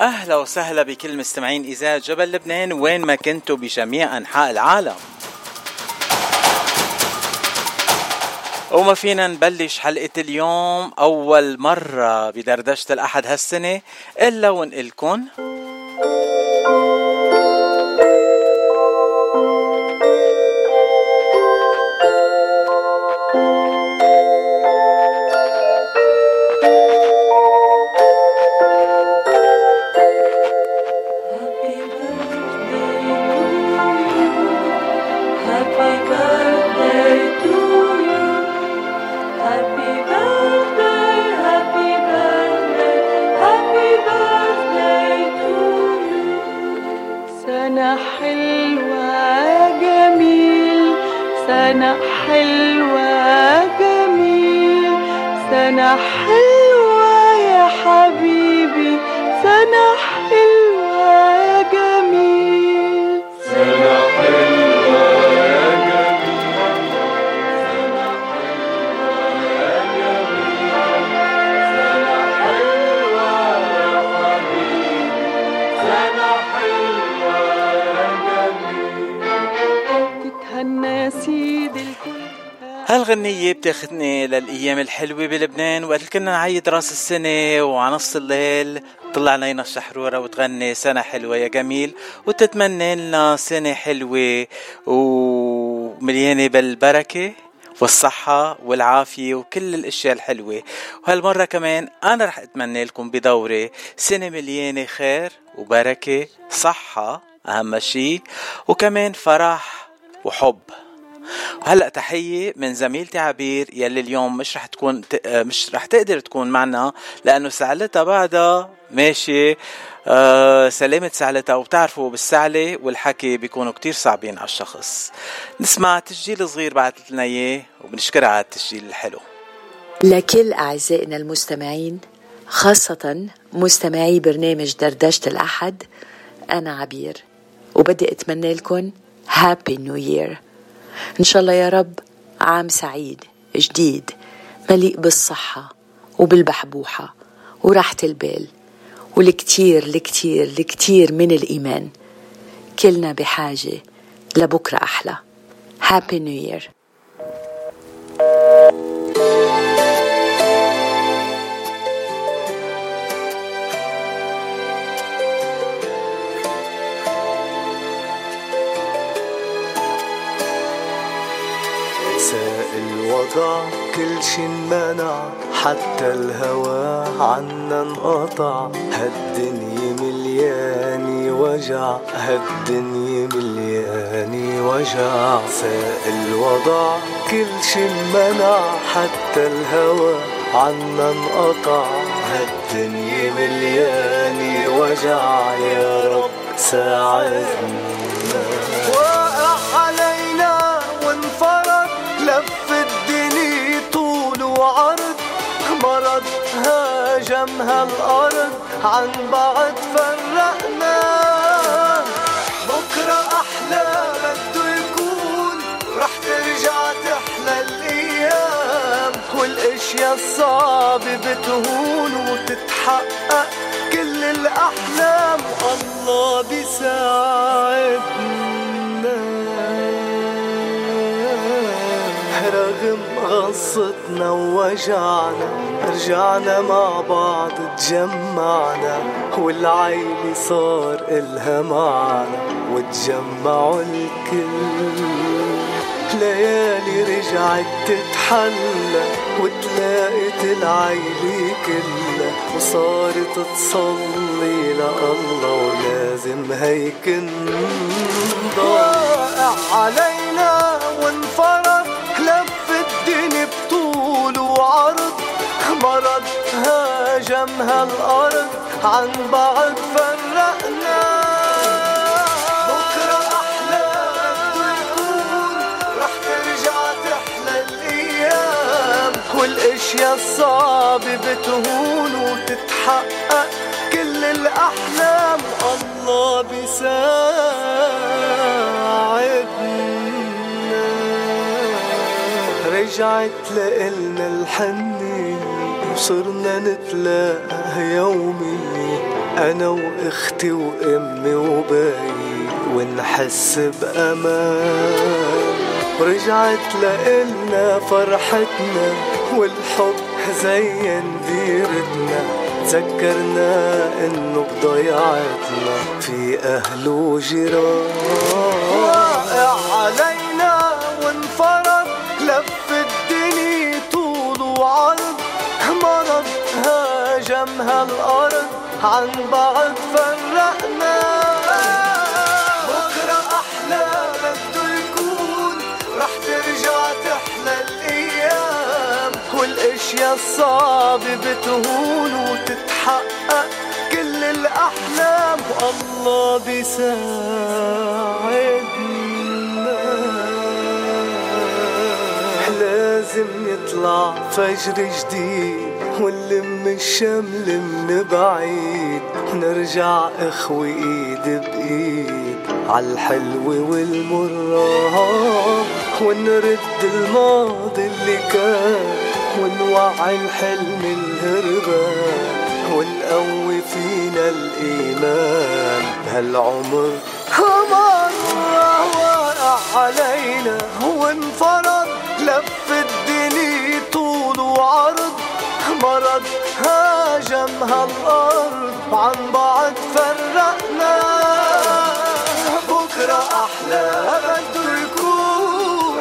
أهلا وسهلا بكل مستمعين إذاعة جبل لبنان وين ما كنتوا بجميع أنحاء العالم. وما فينا نبلش حلقة اليوم أول مرة بدردشة الأحد هالسنة إلا ونقلكن. هالغنية بتاخدني للأيام الحلوة بلبنان وقت كنا نعيد راس السنة وعلى نص الليل طلع علينا الشحرورة وتغني سنة حلوة يا جميل وتتمنى لنا سنة حلوة ومليانة بالبركة والصحة والعافية وكل الأشياء الحلوة. وهالمرة كمان أنا رح أتمنى لكم بدورة سنة مليانة خير وبركة صحة أهم شي وكمان فرح وحب. وهلا تحية من زميلتي عبير يلي اليوم مش رح تكون مش رح تقدر تكون معنا لأنه سعلتها بعدها ماشي آه سلامة سعلتها وبتعرفوا بالسعلة والحكي بيكونوا كتير صعبين على الشخص. نسمع تسجيل صغير بعثت لنا إياه وبنشكرها على التسجيل الحلو. لكل أعزائنا المستمعين خاصة مستمعي برنامج دردشة الأحد أنا عبير وبدي أتمنى لكم Happy New Year إن شاء الله يا رب عام سعيد جديد مليء بالصحة وبالبحبوحة وراحة البال والكتير الكتير الكتير من الإيمان. كلنا بحاجة لبكرة أحلى. Happy New Year الوضع كل شي انمنع حتى الهوى عنا انقطع. هالدنيا مليانة وجع هالدنيا مليانة وجع. ساق الوضع كل شي انمنع حتى الهوى عنا انقطع. هالدنيا مليانة وجع يا رب ساعدنا. وقع علينا وانفرد لف الدنيا طول وعرض مرض هاجم هالأرض عن بعد فرقنا. بكرة أحلى بده يكون رح ترجع تحلى الأيام. والأشياء الصعبة بتهون وتتحقق كل الأحلام. الله بيساعدنا رغم غصتنا ووجعنا رجعنا مع بعض تجمعنا والعيلة صار إلها معنا وتجمعوا الكل. الليالي رجعت تتحلى وتلاقت العيلة كلها وصارت تصلي لله ولازم هيك واقع علينا وانفرد مرض هاجم هالأرض عن بعض فرقنا. والاشياء الصعبة بتهون وتتحقق كل الأحلام. الله بيساعدنا. رجعت لإلنا الحنية وصرنا نتلاقى يومي أنا وأختي وأمي وباي ونحس بأمان. ورجعت لإلنا فرحتنا والحب زين ديرتنا. تذكرنا إنه بضيعتنا في أهل وجيران. واقع علينا وانفرض هاجم هالأرض عن بعض فرقنا. بكرة أحلى بده يكون ترجع تحلى والاشياء الصعبة بتهون وتتحقق كل الأحلام. والله بيساعدنا. لازم يطلع فجر جديد. ونلم الشمل من بعيد. ونرجع اخوة إيد بإيد. عالحلو والمرة ونرد الماضي اللي كان. ونوعي الحلم الهربان ونقوي فينا الإيمان. هالعمر مرة واقع علينا وانفرض لف الدنيا طول وعرض مرض هاجم هالأرض عن بعض فرقنا. بكرة أحلى بده يكون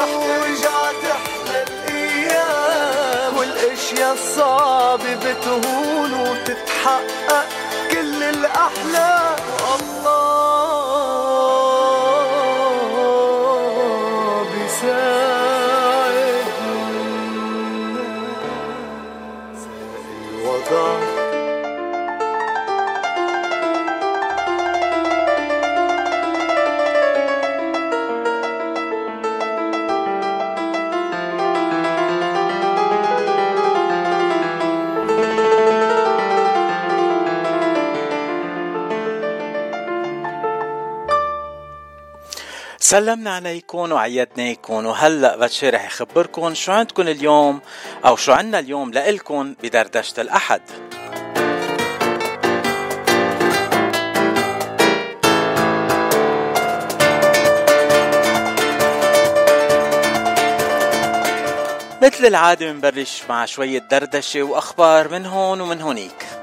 الأيام الصعبة بتهون وتتحقق كل الأحلام. الله. سلمنا عليكم وعيدناكم وهلا بتشي رح يخبركم شو عندكم اليوم أو شو عنا اليوم لإلكم بدردشة الأحد. مثل العادة بنبلش مع شوية دردشة وأخبار من هون ومن هونيك.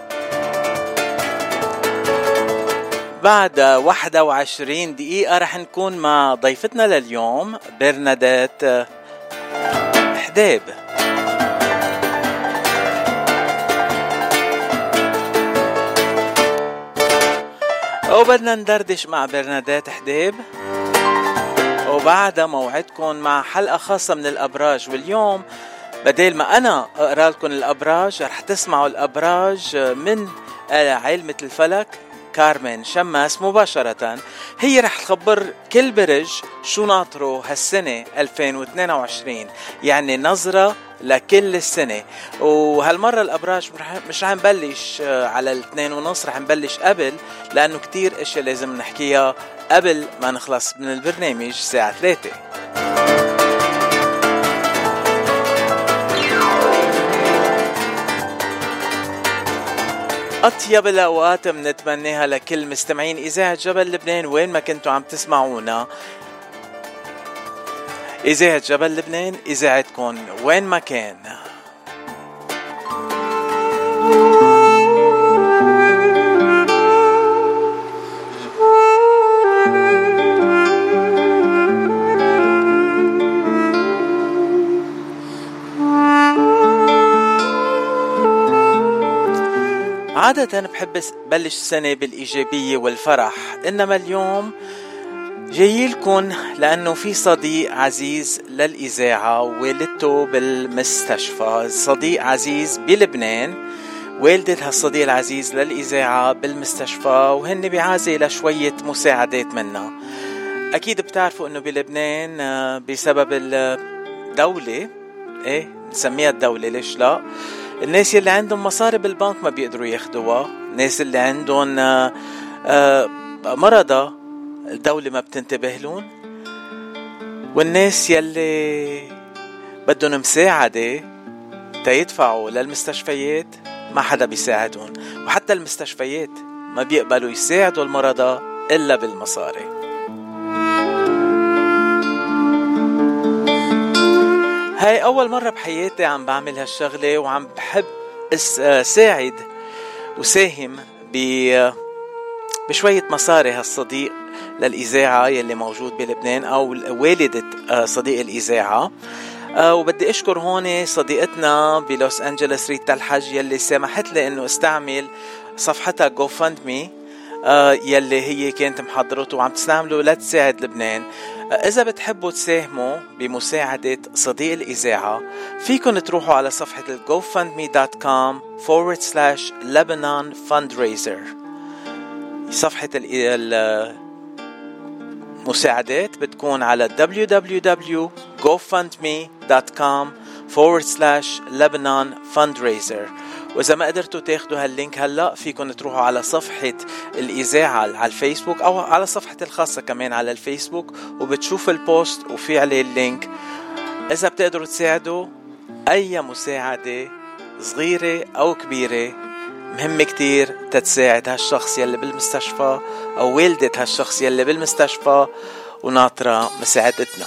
بعد 21 دقيقة رح نكون مع ضيفتنا لليوم برنادات حديب. وبدنا ندردش مع برنادات حديب. وبعدها موعدكم مع حلقة خاصة من الأبراج. واليوم بدل ما أنا أقرأ لكم الأبراج رح تسمعوا الأبراج من علمة الفلك. كارمن شماس مباشرة. هي رح تخبر كل برج شو ناطره هالسنة 2022 يعني نظرة لكل السنة. وهالمرة الأبراج مش رح نبلش على الاثنين ونص رح نبلش قبل لأنه كتير إشياء لازم نحكيها قبل ما نخلص من البرنامج الساعة 3 أطيب الأوقات بنتمناها لكل مستمعين. إذاعة جبل لبنان وين ما كنتوا عم تسمعونا. إذاعة جبل لبنان إذاعتكم وين ما كان. عادة بحب بلش السنة بالإيجابية والفرح. إنما اليوم جاي لكم لأنه في صديق عزيز للإذاعة والدته بالمستشفى. صديق عزيز بلبنان والدة هالصديق العزيز للإذاعة بالمستشفى وهن بعازة لشوية مساعدات منها أكيد بتعرفوا إنه بلبنان آه، بسبب الدولة إيه نسميها الدولة ليش لا؟ الناس اللي عندهم مصاري بالبنك ما بيقدروا ياخدوها. الناس اللي عندهم آه، آه، مرضى الدولة ما بتنتبه لهم. والناس يلي بدهم مساعدة تيدفعوا للمستشفيات ما حدا بيساعدهم. وحتى المستشفيات ما بيقبلوا يساعدوا المرضى إلا بالمصاري. هاي أول مرة بحياتي عم بعمل هالشغلة وعم بحب ساعد وساهم بشوية مصاري هالصديق للإذاعة يلي موجود بلبنان أو والدة آه، صديق الإذاعة. أه وبدي أشكر هون صديقتنا بلوس انجلوس ريتا الحج يلي سمحت لي إنه أستعمل صفحتها مي يلي هي كانت محضرته وعم تستعمله لتساعد لبنان. آه إذا بتحبوا تساهموا بمساعدة صديق الإذاعة فيكن تروحوا على صفحة gofundme.com forward slash Lebanon fundraiser صفحة المساعدات بتكون على www.gofundme.com forward slash Lebanon fundraiser وإذا ما قدرتوا تاخدوا هاللينك هلأ فيكم تروحوا على صفحة الإذاعة على الفيسبوك أو على صفحة الخاصة كمان على الفيسبوك وبتشوف ال post وفي عليه ال link. إذا بتقدروا تساعدوا أي مساعدة صغيرة أو كبيرة مهم كتير تتساعد هالشخص يلي بالمستشفى أو والدة هالشخص يلي بالمستشفى وناطرة مساعدتنا.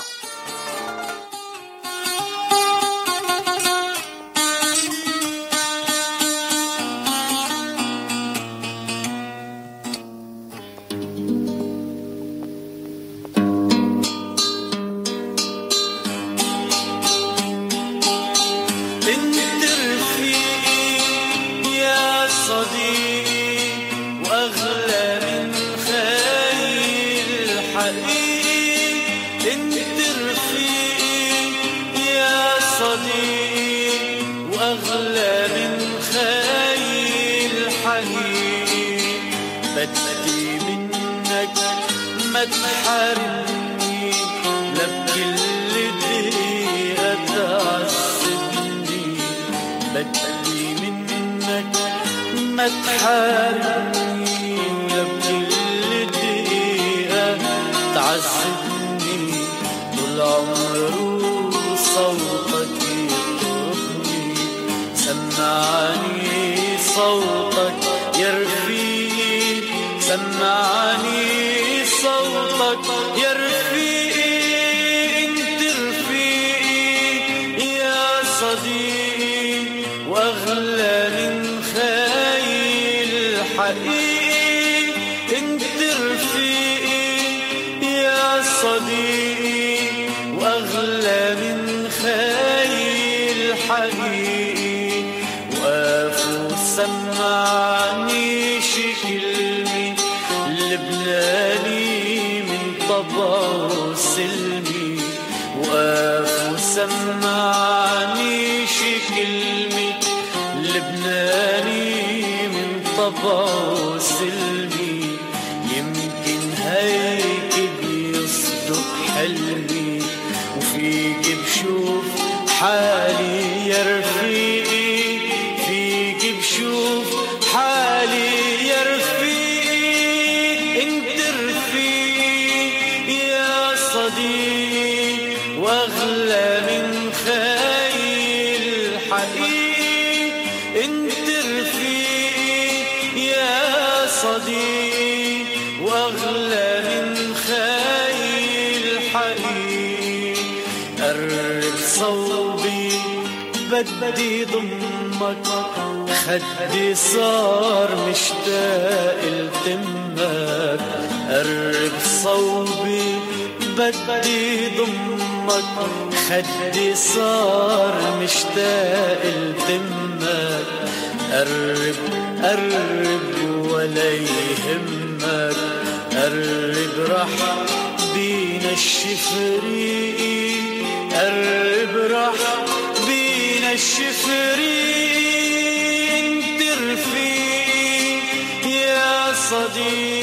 بينا الشفريق قرب رح بينا الشفريق انت رفيق يا صديق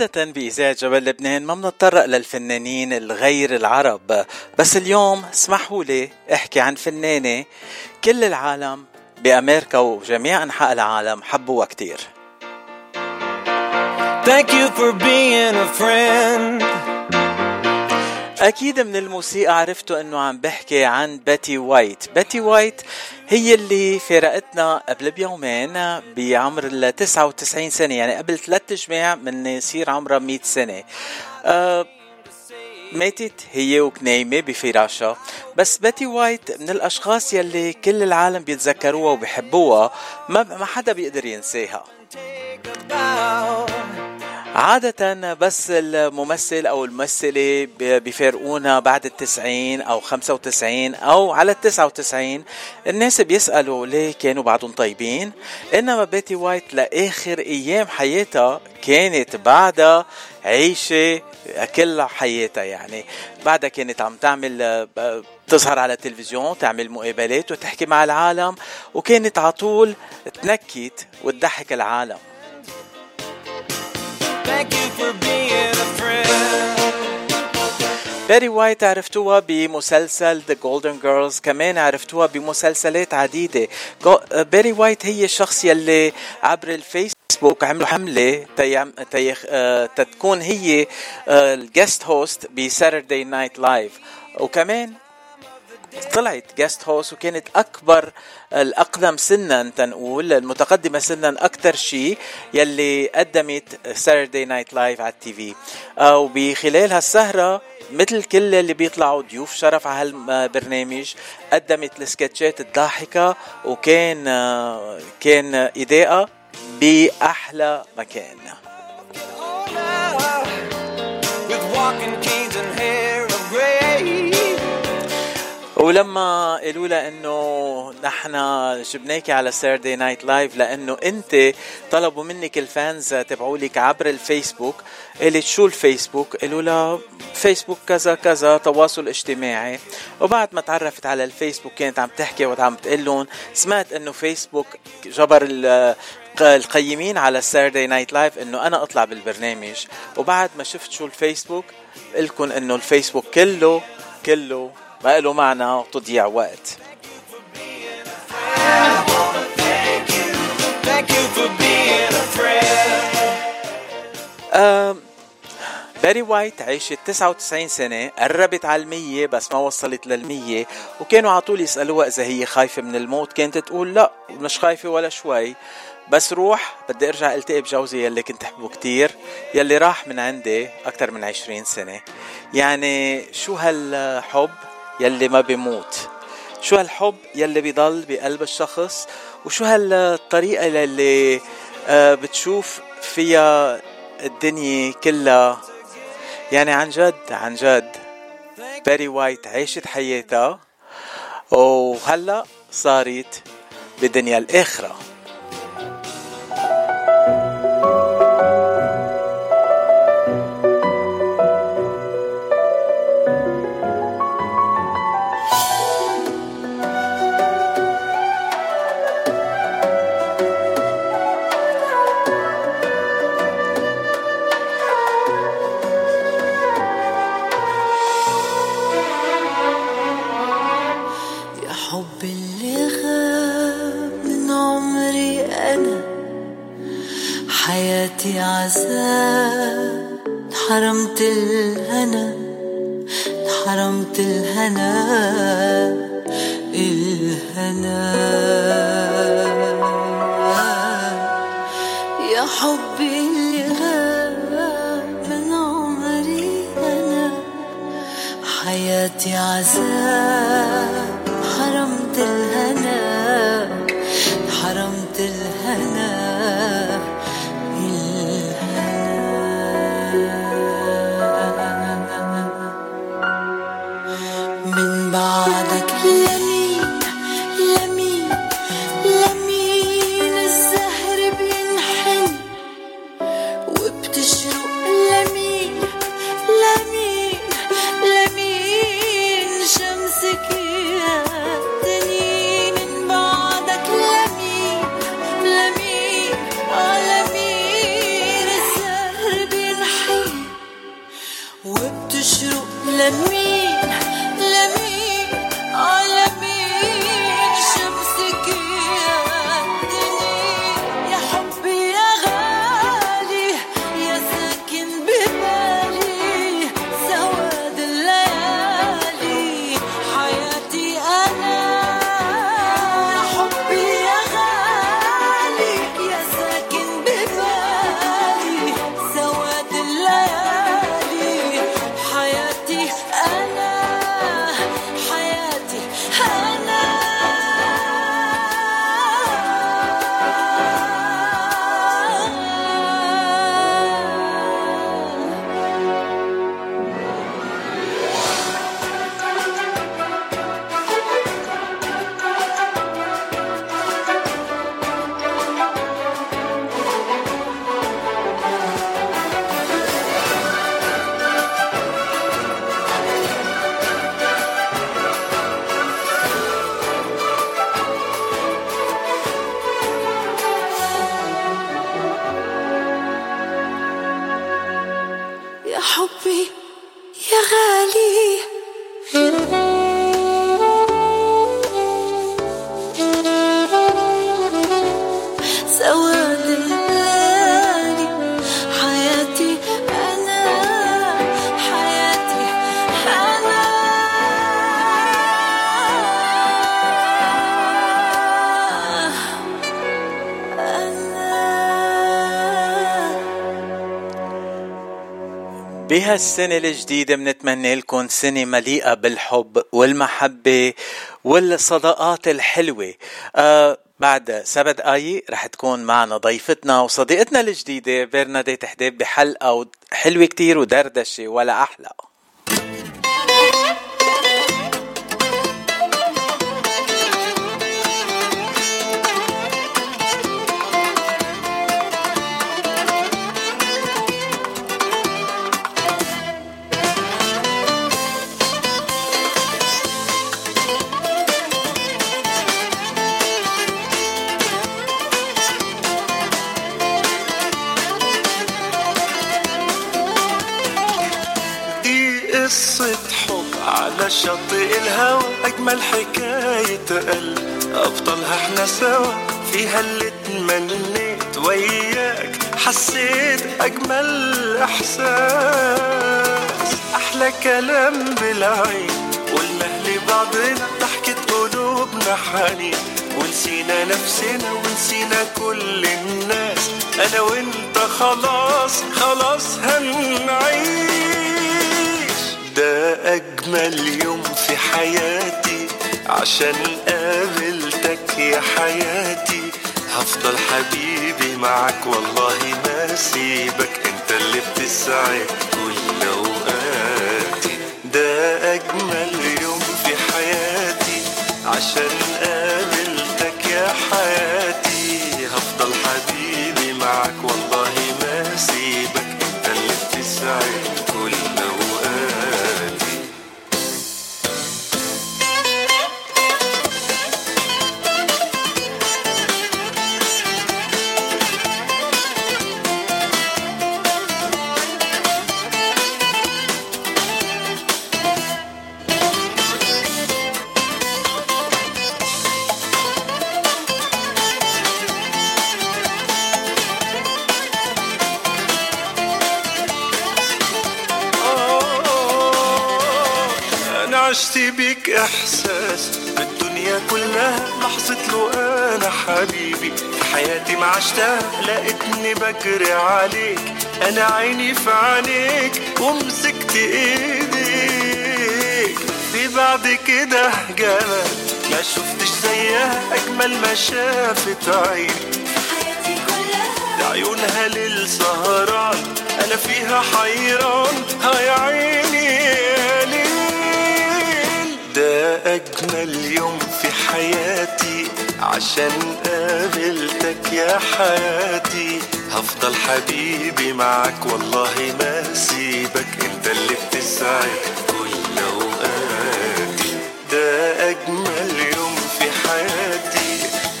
عادة بإذاعة جبل لبنان ما بنتطرق للفنانين الغير العرب. بس اليوم اسمحوا لي أحكي عن فنانة كل العالم بأمريكا وجميع أنحاء العالم حبوها كتير. Thank you for being a friend. أكيد من الموسيقى عرفتوا أنه عم بحكي عن Betty White. Betty White هي اللي فارقتنا قبل بيومين بعمر ال 99 سنة يعني قبل ثلاث جماع من يصير عمرها 100 سنة. أه ماتت هي وكنايمة بفراشها بس باتي وايت من الأشخاص يلي كل العالم بيتذكروها وبيحبوها ما ما حدا بيقدر ينساها. عادة بس الممثل أو الممثلة بيفارقونا بعد التسعين أو خمسة وتسعين أو على التسعة وتسعين الناس بيسألوا ليه كانوا بعدهم طيبين؟ إنما بيتي وايت لآخر أيام حياتها كانت بعدها عيشة كل حياتها يعني. بعدها كانت عم تعمل تظهر على التلفزيون تعمل مقابلات وتحكي مع العالم وكانت على طول تنكت وتضحك العالم. Thank you for being a friend. Betty White عرفتوها بمسلسل The Golden Girls. كمان عرفتوها بمسلسلات عديدة. Betty White هي الشخص يلي عبر الفيسبوك عملوا حملة تي... تي... تتكون هي ال guest host ب Saturday Night Live. وكمان طلعت guest host وكانت أكبر الأقدم سنا تنقول المتقدمة سنا أكثر شيء يلي قدمت Saturday Night Live على ال TV. وبخلال هالسهرة مثل كل اللي بيطلعوا ضيوف شرف على هالبرنامج قدمت السكتشات الضاحكة وكان كان إداءة بأحلى مكان. ولما قالوا لها إنه نحن جبناكي على Saturday Night Live لأنه أنت طلبوا منك ال fans تبعولك عبر الفيسبوك قالت شو الفيسبوك؟ قالوا لها فيسبوك كذا كذا تواصل اجتماعي. وبعد ما تعرفت على الفيسبوك كانت عم تحكي وعم تقول لهم سمعت إنه فيسبوك جبر القيمين على Saturday Night Live إنه أنا أطلع بالبرنامج. وبعد ما شفت شو الفيسبوك لكم إنه الفيسبوك كله كله ما له معنى وتضييع وقت. باري وايت عاشت 99 سنة قربت على المية بس ما وصلت للمية وكانوا على طول يسألوها إذا هي خايفة من الموت كانت تقول لا مش خايفة ولا شوي بس روح بدي أرجع ألتقي بجوزي يلي كنت أحبه كتير يلي راح من عندي أكثر من 20 سنة. يعني شو هالحب؟ يلي ما بيموت. شو هالحب يلي بيضل بقلب الشخص؟ وشو هالطريقة يلي آه، بتشوف فيها الدنيا كلها؟ يعني عن جد عن جد. باري وايت عاشت حياتها. وهلأ صارت بدنيا الآخرة. حياتي عذاب حرمت الهنا حرمت الهنا الهنا. يا حبي اللي غاب من عمري أنا حياتي عذاب بهالسنة الجديدة بنتمنى لكم سنة مليئة بالحب والمحبة والصداقات الحلوة. آه بعد سبع دقايق رح تكون معنا ضيفتنا وصديقتنا الجديدة برناديت حديب بحلقة حلوة كتير ودردشة ولا أحلى. شاطئ الهوى أجمل حكاية قلب أبطالها إحنا سوا فيها اللي تمنيت وياك حسيت أجمل إحساس. أحلى كلام بالعين قلنا لبعضنا ضحكة قلوبنا حنين. ونسينا نفسنا ونسينا كل الناس. أنا وأنت خلاص خلاص هنعيش. ده أجمل يوم في حياتي. عشان قابلتك يا حياتي. هفضل حبيبي معك والله ما سيبك. انت اللي بتسعد كل أوقاتي. ده أجمل حياتي ما عشتها لقيتني بجري عليك. أنا عيني في عينيك ومسكت إيديك. في بعد كده جمال ما شفتش زيها أجمل ما شافت عيني. حياتي كلها عيونها للسهران أنا فيها حيران. هاي عيني يا ليل. ده أجمل يوم في حياتي. عشان قابلتك يا حياتي. هفضل حبيبي معاك والله ما سيبك. انت اللي بتسعد كل أوقاتي. ده أجمل يوم في حياتي.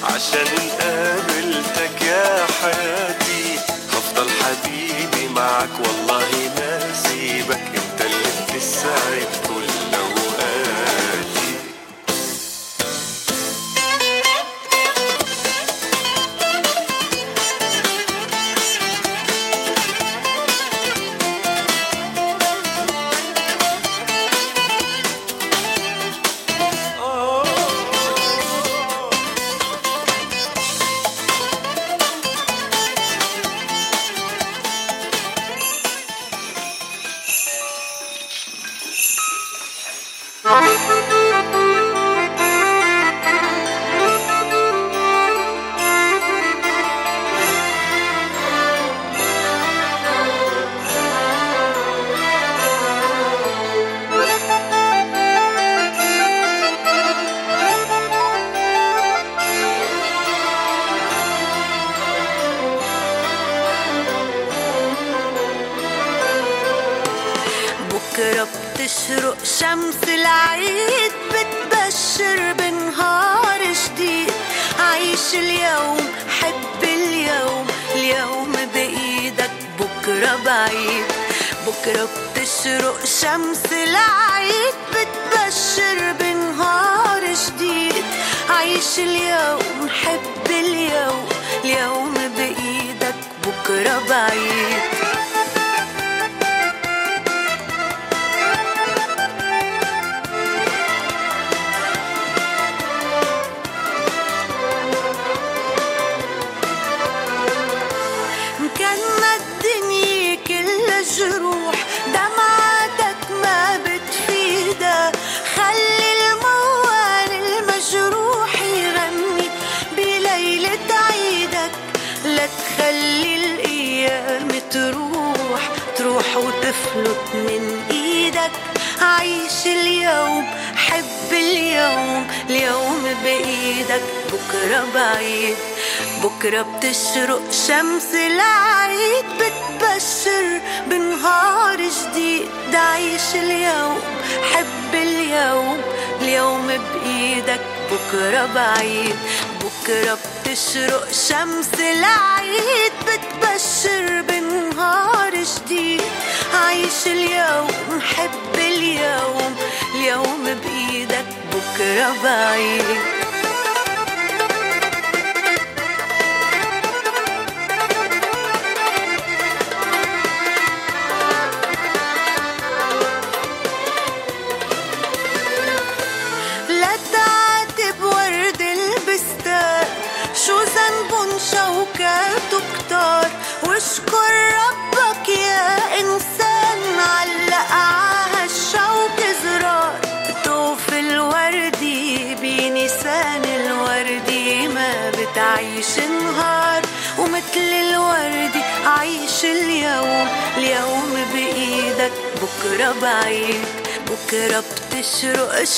عشان قابلتك يا حياتي. هفضل حبيبي معاك والله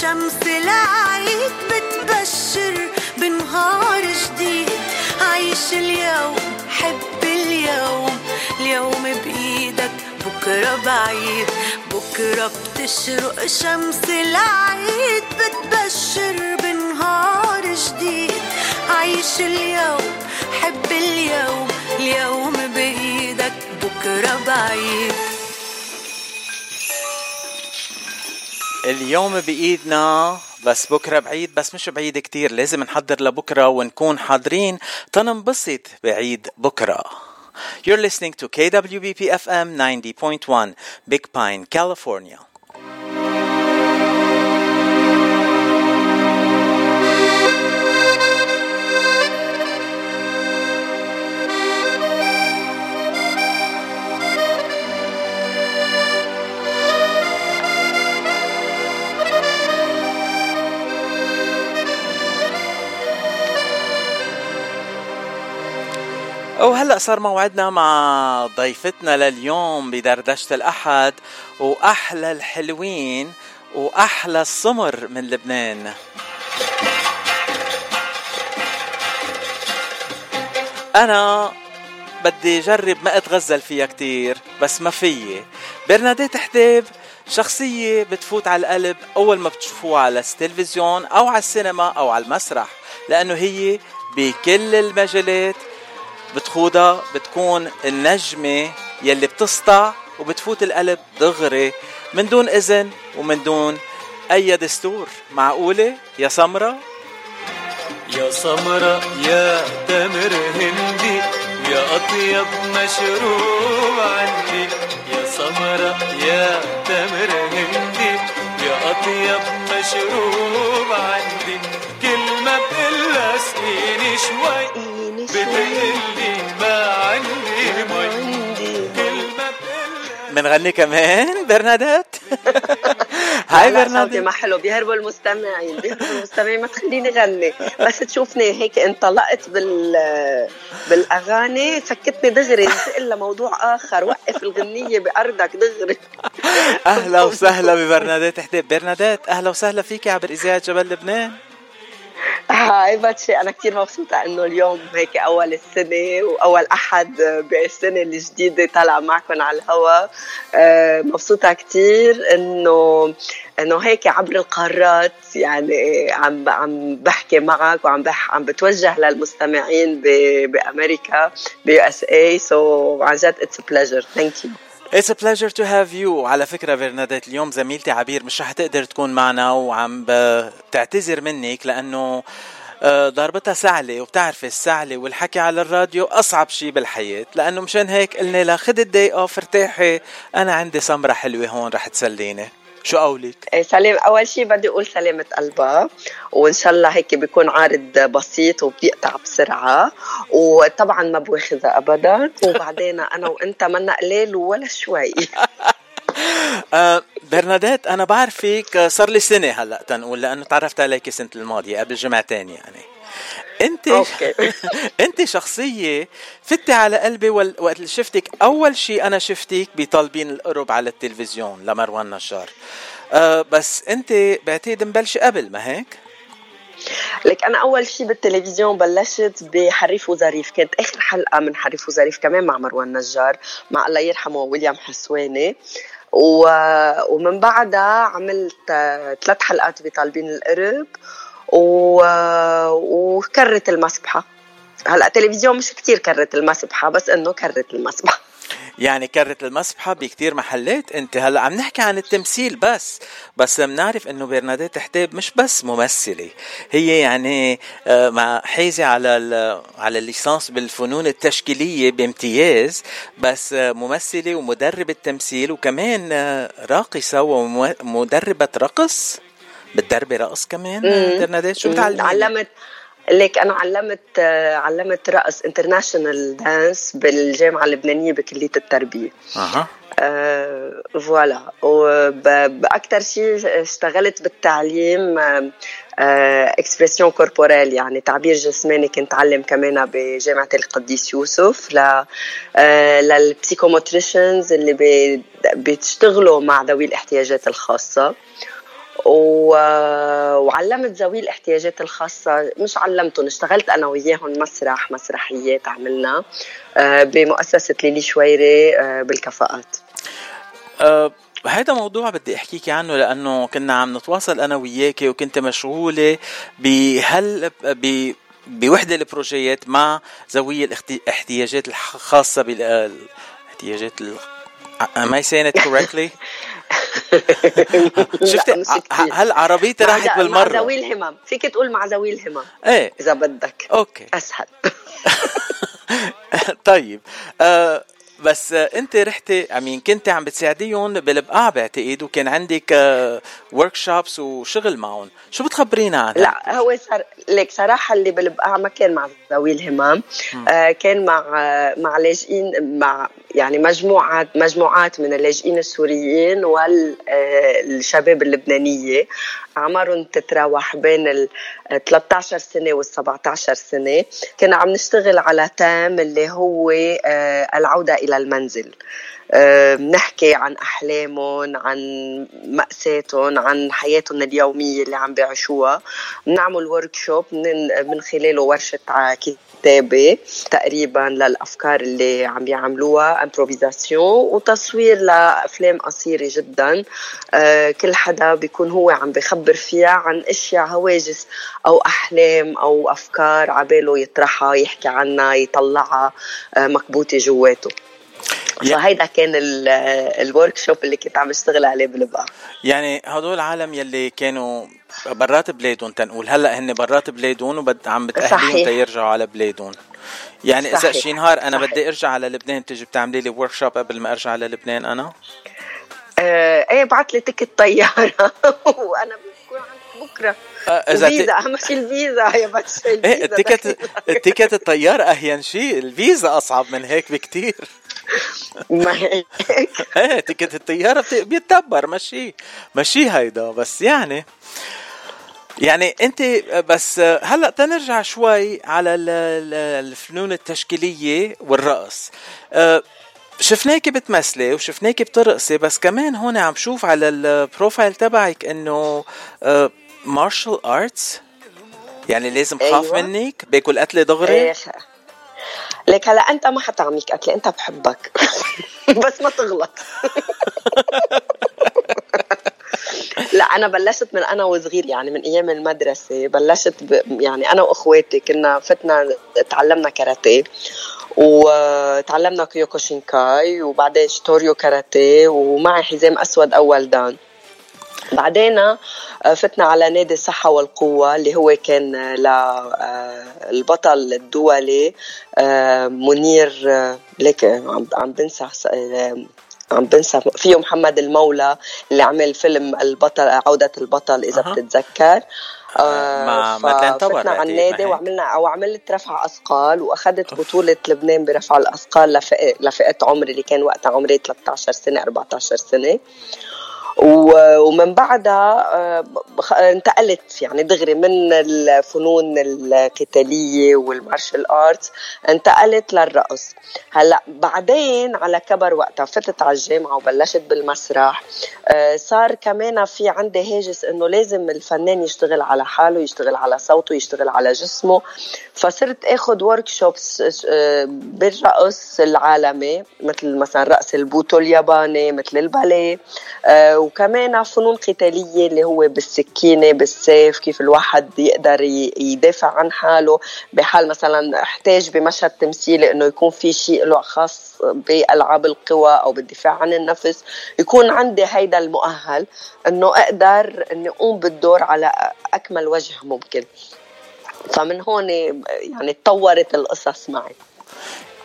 شمس العيد بتبشر بنهار جديد. عيش اليوم حب اليوم. اليوم بإيدك بكرة بعيد. بكرة بتشرق شمس العيد بتبشر بنهار جديد. عيش اليوم حب اليوم. اليوم بإيدك بكرة بعيد. اليوم بإيدنا بس بكرة بعيد بس مش بعيد كتير لازم نحضر لبكرة ونكون حاضرين تننبسط بعيد بكرة You're listening to KWBP FM 90.1 Big Pine, California. وهلا صار موعدنا مع ضيفتنا لليوم بدردشة الأحد وأحلى الحلوين وأحلى السمر من لبنان. أنا بدي جرب ما أتغزل فيها كتير بس ما فيي. برناديت حديب شخصية بتفوت على القلب أول ما بتشوفوها على التلفزيون أو على السينما أو على المسرح لأنه هي بكل المجالات بتخوضها بتكون النجمة يلي بتسطع وبتفوت القلب دغري. من دون إذن ومن دون أي دستور. معقولة؟ يا سمرة. يا سمرة يا تمر هندي يا أطيب مشروب عندي. يا سمرة يا تمر هندي يا أطيب مشروب عندي. بقلها سقيني شوي. بتقلي ما عندي مي. كل ما بقلها بنغني كمان برنادات. هاي برنادات ما حلو بيهربوا المستمعين بيهربوا المستمعين ما تخليني غني. بس تشوفني هيك انطلقت بال بالأغاني فكتني دغري انتقل لموضوع آخر. وقف الغنية بأرضك دغري. أهلا وسهلا ببرنادات حديب برنادات. أهلا وسهلا فيكي عبر إذاعة جبل لبنان. Hi باتشي أنا كثير مبسوطة إنه اليوم هيك أول السنة وأول أحد بالسنه الجديده طالعه معكم على الهواء آه، مبسوطة كثير إنه إنه هيك عبر القارات يعني عم عم بحكي معك وعم بح عم بتوجه للمستمعين بأمريكا ب USA so عن جد it's pleasure thank you It's a pleasure to have you. وعلى فكرة برنادات اليوم زميلتي عبير مش رح تقدر تكون معنا وعم بتعتذر منك لأنه آه، ضربتها سعلة وبتعرفي السعلة والحكي على الراديو أصعب شيء بالحياة. لأنه مشان هيك قلنا لها خد الدي أوف ارتاحي. أنا عندي سمرة حلوة هون رح تسليني. شو قولك؟ إيه، سلام. أول شيء بدي أقول سلامة قلبها وإن شاء الله هيك بيكون عارض بسيط وبيقطع بسرعة. وطبعا ما بواخذها ابدا. وبعدين أنا وأنت منا قليل ولا شوي. آه برنادات أنا بعرفك آه، صار لي سنة هلأ تنقول لأنه تعرفت عليك السنة الماضية قبل جمعتين يعني. انت. انت شخصية فتي على قلبي وقت اللي شفتك أول شيء أنا شفتك بطالبين القرب على التلفزيون لمروان نجار أه بس انت بعتقد مبلشه قبل ما هيك؟ لك أنا أول شيء بالتلفزيون بلشت بحريف وظريف. كانت آخر حلقة من حريف وظريف كمان مع مروان نجار مع الله يرحمه ويليام حسواني. و... ومن بعدها عملت ثلاث حلقات بطالبين القرب. و... وكرت المسبحة. هلأ تلفزيون مش كتير كرت المسبحة بس إنه كرت المسبحة. يعني كرت المسبحة بكتير محلات. أنت هلأ عم نحكي عن التمثيل بس بس بنعرف إنه برنادات حديب مش بس ممثلة. هي يعني آه، مع حايزة على على الليسانس بالفنون التشكيلية بامتياز بس آه، ممثلة ومدربة تمثيل وكمان آه، راقصة ومدربة رقص. بتدربي رقص كمان آه، برنادات شو بتعلمي؟ علمت ليك أنا علمت آه، علمت رقص international dance بالجامعة اللبنانية بكلية التربية. أها. آه، voilà وباكثر شيء اشتغلت بالتعليم expression corporelle يعني تعبير جسماني كنت علم كمان بجامعة القديس يوسف ل آه، لل psychomotriciens اللي بي- بيشتغلوا مع ذوي الاحتياجات الخاصة. و... وعلمت ذوي الاحتياجات الخاصة مش علمتهم اشتغلت أنا وياهم مسرح مسرحيات عملنا آه، بمؤسسة ليلي شويري آه، بالكفاءات أه هيدا موضوع بدي احكيكي عنه لأنه كنا عم نتواصل أنا وياكي وكنت مشغولة بهل ب بوحدة البروجيات مع ذوي الاحتياجات الخاصة بالاحتياجات ال... Am I saying it correctly? كتير. هل عربيتي راحت ذ- مع بالمرة؟ ذوي الهمم. فيك تقول مع ذوي الهمم. إيه. إذا بدك. okay. أسهل. طيب. آه بس آه أنت رحتي I mean كنت عم بتساعديهم بالبقاع بعتقد وكان عندك workshops وشغل معهم. شو بتخبرينا عنها؟ لا هو صار ليك صراحة اللي بالبقاع ما كان مع ذوي الهمم. آه كان مع آه مع لاجئين مع يعني مجموعات مجموعات من اللاجئين السوريين والشباب اللبنانية. اعمارهم تتراوح بين ال 13 سنة وال 17 سنة. كنا عم نشتغل على thème اللي هو آه، العودة إلى المنزل. بنحكي عن أحلامهم عن مأساتهم عن حياتهم اليومية اللي عم بيعيشوها بنعمل workshop من خلاله ورشة كتابة تقريبا للأفكار اللي عم يعملوها improvisation وتصوير لأفلام قصيرة جدا. أه، كل حدا بيكون هو عم بخبر فيها عن أشياء هواجس أو أحلام أو أفكار عباله يطرحها يحكي عنها يطلعها أه، مكبوتة جواته. فهيدا كان ال workshop اللي كنت عم اشتغل عليه بالبقاع يعني هدول العالم يلي كانوا برات بلادهم تنقول هلأ هن برات بلادهم وعم بتأهليهن تيرجعوا على بلادهم. يعني إذا شي نهار أنا صحيح. بدي أرجع على لبنان تيجي بتعملي لي workshop قبل ما أرجع على لبنان أنا؟ آه إيه بعت لي ticket طيارة. وأنا بكون عندك بكرة. آه إذا الفيزا أهم شيء الفيزا. يا بس إيه التيكت التيكت الطيارة أهين شيء الفيزا أصعب من هيك بكتير. ما هيك إيه ticket الطيارة بيتدبر مشي مشي هيدا بس يعني يعني أنت بس هلأ تنرجع شوي على الفنون التشكيلية والرقص. أه، شفناكي بتمثلي وشفناكي بترقصي بس كمان هون عم شوف على ال profile تبعك إنه martial أه، arts يعني لازم خاف أيوة. منك؟ باكل قتلة دغري؟ إيه لك هلا أنت ما حتطعميك قتلة أنت بحبك. بس ما تغلط. لا أنا بلشت من أنا وصغير يعني من أيام المدرسة بلشت ب... يعني أنا وأخواتي كنا فتنا تعلمنا كاراتيه وتعلمنا كيوكوشينكاي وبعدين شتوريو كاراتيه ومعي حزام أسود أول دان. بعدين آه، فتنا على نادي الصحة والقوة اللي هو كان للبطل الدولي آه، منير آه، ليك عم بنسى عم بنسى فيه محمد المولى اللي عمل فيلم البطل عودة البطل إذا أه. بتتذكر. آه فتنا على النادي وعملنا أو عملت رفع أثقال وأخذت بطولة لبنان برفع الأثقال لفئة لفئة عمري اللي كان وقتها عمري 13 سنة 14 سنة. ومن بعدها آه، انتقلت يعني دغري من الفنون القتالية والمارشال ارتس انتقلت للرقص. هلأ بعدين على كبر وقتها فتت على الجامعة وبلشت بالمسرح. آه، صار كمان في عندي هاجس إنه لازم الفنان يشتغل على حاله يشتغل على صوته يشتغل على جسمه. فصرت آخذ workshops بالرقص العالمي مثل مثلا رقص البوتو الياباني مثل الباليه. آه، وكمان فنون قتالية اللي هو بالسكينة بالسيف كيف الواحد يقدر يدافع عن حاله. بحال مثلا احتاج بمشهد تمثيلي إنه يكون في شيء له خاص بالعاب القوى أو بالدفاع عن النفس. يكون عندي هيدا المؤهل إنه أقدر إني أقوم بالدور على أكمل وجه ممكن. فمن هون يعني تطورت القصص معي.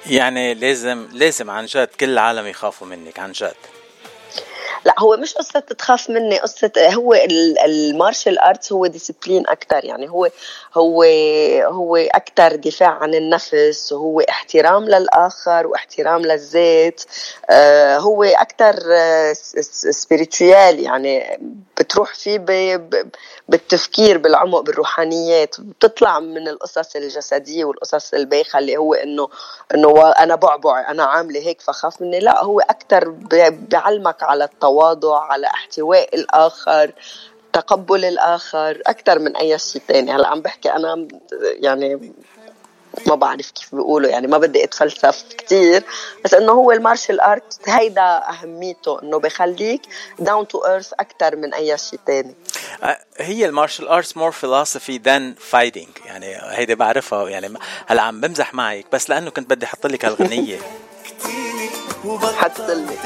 يعني لازم لازم عن جد كل العالم يخافوا منك عن جد. لا هو مش قصة تخاف مني قصة هو ال martial arts هو discipline أكثر يعني هو هو هو أكثر دفاع عن النفس وهو احترام للآخر واحترام للذات آه، هو أكثر سبيريتويال يعني بتروح فيه بالتفكير بالعمق بالروحانيات بتطلع من القصص الجسدية والقصص البايخة اللي هو إنه إنه أنا بعبع أنا عاملة هيك فخاف مني لا هو أكثر بيعلمك على التواصل التواضع على احتواء الآخر تقبل الآخر أكثر من أي شيء ثاني هلا عم بحكي أنا يعني ما بعرف كيف بيقولوا يعني ما بدي أتفلسف كثير بس إنه هو ال martial art هيدا أهميته إنه بخليك down to earth أكثر من أي شيء ثاني هي ال martial arts more philosophy than fighting يعني هيدي بعرفها يعني هلا عم بمزح معك بس لأنه كنت بدي أحط لك هالغنية. حتسلي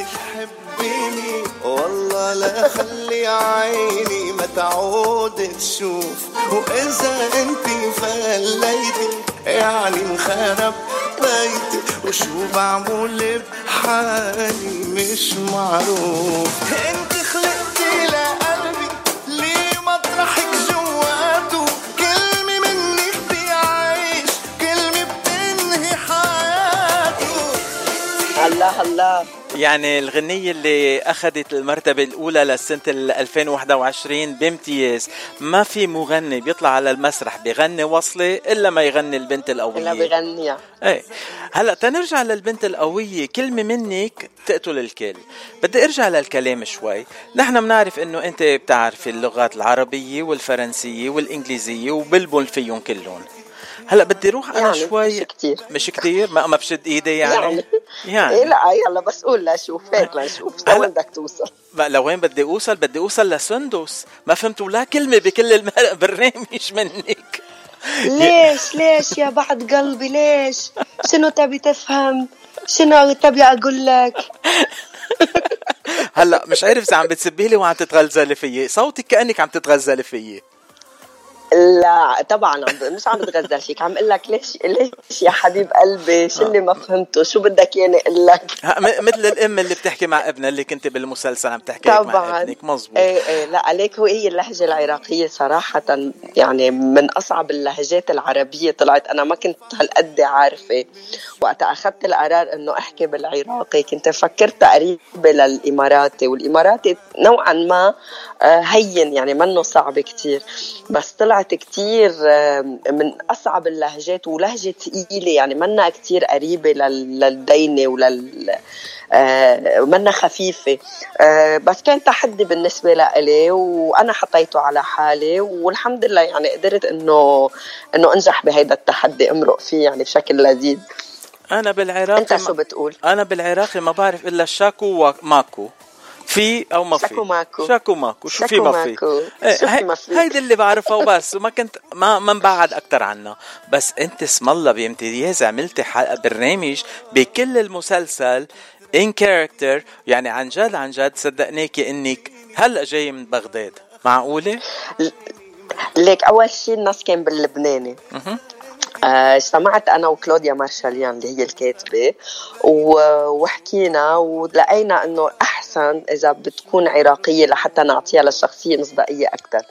تحبيني والله لا خلي عيني ما تعود تشوف. وإذا أنت فليتي يعني انخرب بيتي. وشو بعمل بحالي مش معروف. أنت خلقتي لقلبي ليه مطرحك جواته. كلمة منك بيعيش كلمة بتنهي حياته. هلا هلا يعني الغنية اللي أخذت المرتبة الأولى لسنة ال 2021 بامتياز. ما في مغني بيطلع على المسرح بيغني وصلة إلا ما يغني البنت القوية. إلا بغنيها إيه. هلأ تنرجع للبنت القوية. كلمة منك تقتل الكل. بدي أرجع للكلام شوي. نحن بنعرف إنه أنت بتعرفي اللغات العربية والفرنسية والإنجليزية وبلبل فيهم كلهم. هلا بدي روح أنا يعني شوي مش كتير. مش كتير ما ما بشد إيدي يعني. يعني. يعني. إيه لا هلا بس قول لشوف هيك لنشوف. لوين بدك توصل؟ لوين بدي أوصل؟ بدي أوصل لسندس ما فهمت ولا كلمة بكل البرنامج منك. ليش؟ ليش يا بعد قلبي؟ ليش؟ شنو تبي تفهم؟ شنو تبي أقول لك؟ هلا مش عارف إذا عم بتسبي لي وعم تتغزلي فيي. صوتك كأنك عم تتغزلي فيي. لا طبعا مش عم بتغزل فيك عم أقول لك ليش ليش يا حبيب قلبي؟ شو اللي ما فهمته؟ شو بدك ياني أقول لك؟ مثل الأم اللي بتحكي مع ابنها اللي كنت بالمسلسل عم تحكي هيك مع طبعا. ابنك. مزبوط إيه إيه لا عليك هو هي اللهجة العراقية صراحة. يعني من أصعب اللهجات العربية طلعت. أنا ما كنت هالقد عارفة. وقت أخذت القرار إنه أحكي بالعراقي. كنت فكرت قريبه للإماراتي. والإماراتي نوعا ما آه، هين يعني منه صعب كتير. بس طلعت كتير من أصعب اللهجات ولهجة ثقيله يعني منا كتير قريبة لل- للدينة ولل آه، منا خفيفة. آه، بس كان تحدي بالنسبة لإلي وأنا حطيته على حالي والحمد لله يعني قدرت إنه إنه أنجح بهيدا التحدي أمرق فيه يعني بشكل لذيذ. أنا بالعراقي أنت شو بتقول؟ أنا بالعراقي ما بعرف إلا شاكو وماكو. في أو ما في؟ شاكو ماكو. شاكو ماكو شو في ما في؟ ماكو. إيه،؟ هيدي اللي بعرفها وبس وما كنت ما ما نبعد أكثر عنها. بس أنت اسم الله بامتياز عملتي حلقه برنامج بكل المسلسل ان كاركتر يعني عن جد عن جد صدقناكي إنك هلأ جاي من بغداد. معقولة؟ ليك أول شيء الناس كان باللبناني. اجتمعت أنا وكلوديا مارشاليان اللي هي الكاتبة وحكينا ولقينا إنه أحسن إذا بتكون عراقية لحتى نعطيها للشخصية مصداقية أكثر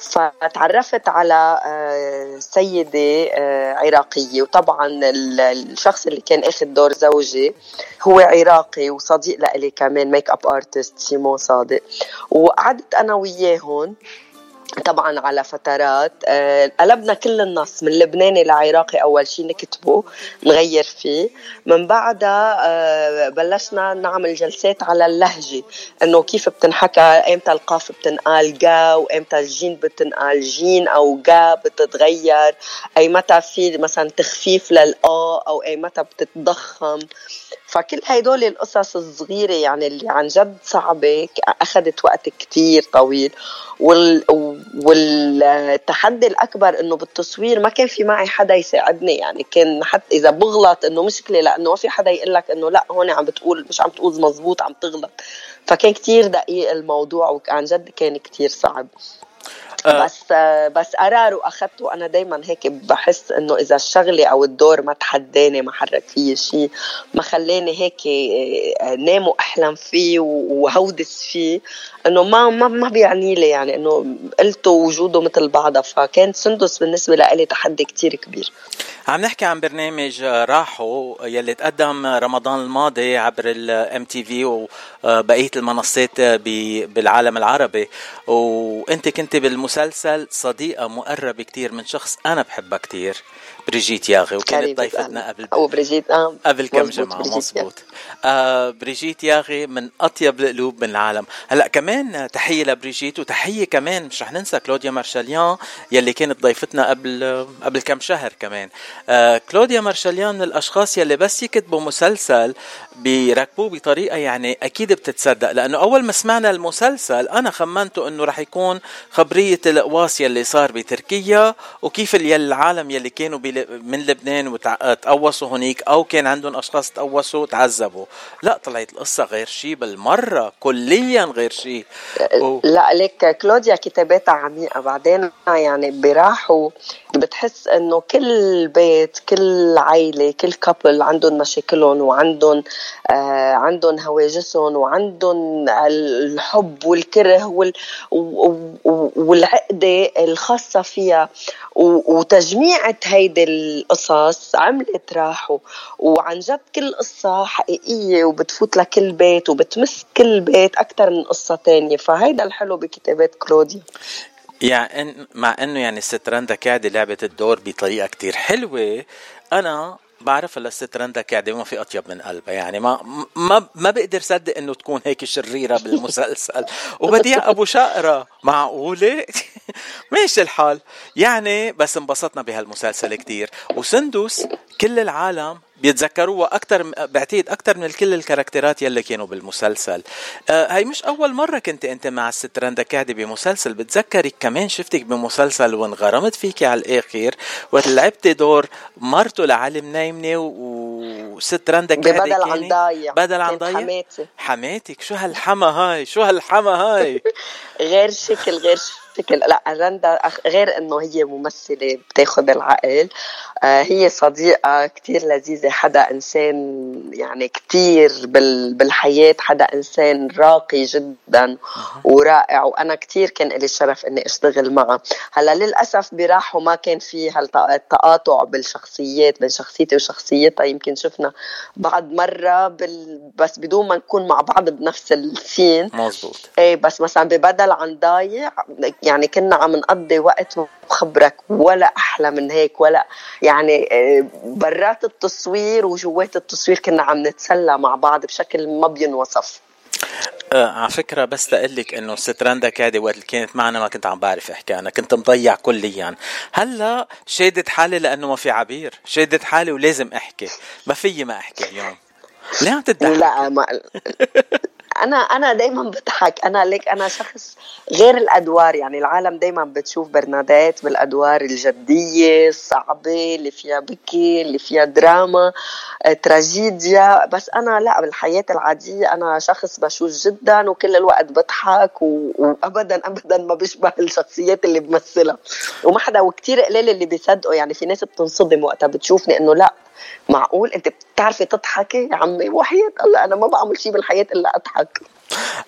فتعرفت على آه، سيدة آه، عراقية وطبعا ال- الشخص اللي كان أخذ دور زوجي هو عراقي وصديق لإلي كمان makeup artist سيمون صادق. وقعدت أنا وياهم طبعا على فترات. آه، قلبنا كل النص من لبناني لعراقي أول شيء نكتبه نغير فيه. من بعدها آه، بلشنا نعمل جلسات على اللهجة إنه كيف بتنحكى إمتى القاف بتنقال جا وإمتى الجيم بتنقال جيم أو جا بتتغير أي متى في مثلا تخفيف للآ أو أي متى بتتضخم. فكل هيدول القصص الصغيرة يعني اللي عن جد صعبة أخذت وقت كتير طويل. وال... والتحدي الأكبر إنه بالتصوير ما كان في معي حدا يساعدني. يعني كان حتى إذا بغلط إنه مشكلة لأنه ما في حدا يقول لك إنه لأ هون عم بتقول مش عم تقول مزبوط عم تغلط. فكان كتير دقيق الموضوع وعن جد كان كتير صعب. آه. بس بس قرار واخذته أنا دائما هيك بحس إنه إذا الشغلة أو الدور ما تحداني ما حرك فيه شيء ما خلاني هيك آه، نام وأحلم فيه وهودس فيه. إنه ما ما ما بيعني لي يعني إنه قلته وجوده مثل بعضها. فكان سندس بالنسبة لي تحدي كتير كبير. عم نحكي عن برنامج راحو يلي تقدم رمضان الماضي عبر الام تي في وبقية المنصات بالعالم العربي. وانت كنت بالمسلسل صديقة مقربة كتير من شخص أنا بحبها كتير. بريجيت ياغي وكانت ضيفتنا قلبي. قبل أو بريجيت آه قبل كم بريجيت مزبوط آه بريجيت ياغي من أطيب القلوب من العالم. هلأ كمان تحية لبريجيت وتحية كمان مش رح ننسى كلوديا مارشاليان يلي كانت ضيفتنا قبل قبل كم شهر كمان. آه كلوديا مارشاليان من الأشخاص يلي بس يكتبوا مسلسل بيركبوه بطريقة يعني أكيد بتتصدق لأنه أول ما سمعنا المسلسل أنا خمنته أنه رح يكون خبرية القواص يلي صار بتركيا وكيف ال- العالم يلي كانوا بل- من لبنان وتقوصوا هنيك أو كان عندهم أشخاص تقوصوا تعذبوا لا طلعت القصة غير شيء بالمرة كليا غير شيء و- لا ليك كلوديا كتاباتها عميقة. بعدين يعني براحوا بتحس إنه كل بيت كل عائلة كل كابل عندهم مشاكلهم وعندهم آه عندهم هواجسهم وعندهم الحب والكره وال والعقدة الخاصة فيها. وتجميعة هيدي القصص عملت راحوا وعن جد كل قصة حقيقية وبتفوت لكل بيت وبتمس كل بيت أكثر من قصة تانية. فهيدا الحلو بكتابات كلوديا. يعني مع إنه يعني الست رندا كعدة لعبت الدور بطريقة كتير حلوة أنا بعرف هلا الست رندا كعدة ما في أطيب من قلبها. يعني ما ما ما بقدر صدق إنه تكون هيك شريرة بالمسلسل. وبديع أبو شقرة. معقولة؟ ماشي الحال. يعني بس انبسطنا بهالمسلسل كتير. وسندس كل العالم بيتذكروها أكثر بعتقد أكثر من كل الكاركترات يلي كانوا بالمسلسل. آه هي مش أول مرة كنت أنت مع الست رندا كعدي بمسلسل. بتذكرك كمان شفتك بمسلسل وانغرمت فيكي على الآخر وقت لعبتي دور مرته لعلم نايمنه وست رندا كعدي بدل عن ضايع. بدل عن ضايع؟ حماتي. حماتك؟ شو هالحما هاي؟ شو هالحما هاي؟ غير شكل غير شكل. لا رندا غير إنه هي ممثلة بتاخذ العقل. آه، هي صديقة كتير لذيذة حدا إنسان يعني كتير بالحياة حدا إنسان راقي جدا ورائع. وأنا كتير كان لي الشرف إني أشتغل معها هلأ للأسف براحوا ما كان في هالتقاطع بالشخصيات بين شخصيتي وشخصيتها. يمكن شفنا بعد مرة بال... بس بدون ما نكون مع بعض بنفس السين. مزبوط. إيه بس مثلا ببدل عن ضايع يعني كنا عم نقضي وقت بخبرك ولا أحلى من هيك ولا يعني آه، برات التصوير وجوات التصوير كنا عم نتسلى مع بعض بشكل ما بينوصف. آه على فكرة بس لك إنه ست رندا كادي وقت اللي كانت معنا ما كنت عم بعرف أحكي أنا كنت مضيع كليا. هلأ شادت حالي لأنه ما في عبير شادت حالي ولازم أحكي ما في ما أحكي اليوم. ليه عم تضحك؟ لا ما أنا أنا دايما بضحك. أنا ليك أنا شخص غير الأدوار. يعني العالم دايما بتشوف برنادات بالأدوار الجدية الصعبة اللي فيها بكي اللي فيها دراما آه، تراجيديا. بس أنا لا بالحياة العادية أنا شخص بشوش جدا وكل الوقت بضحك وابدا ابدا ما بشبه الشخصيات اللي بمثلها. وما حدا وكثير قليل اللي بيصدقوا. يعني في ناس بتنصدم وقتها بتشوفني إنه لا معقول؟ انت بتعرفي تضحكي يا عمي؟ وحياة الله أنا ما بعمل شيء بالحياة إلا أضحك.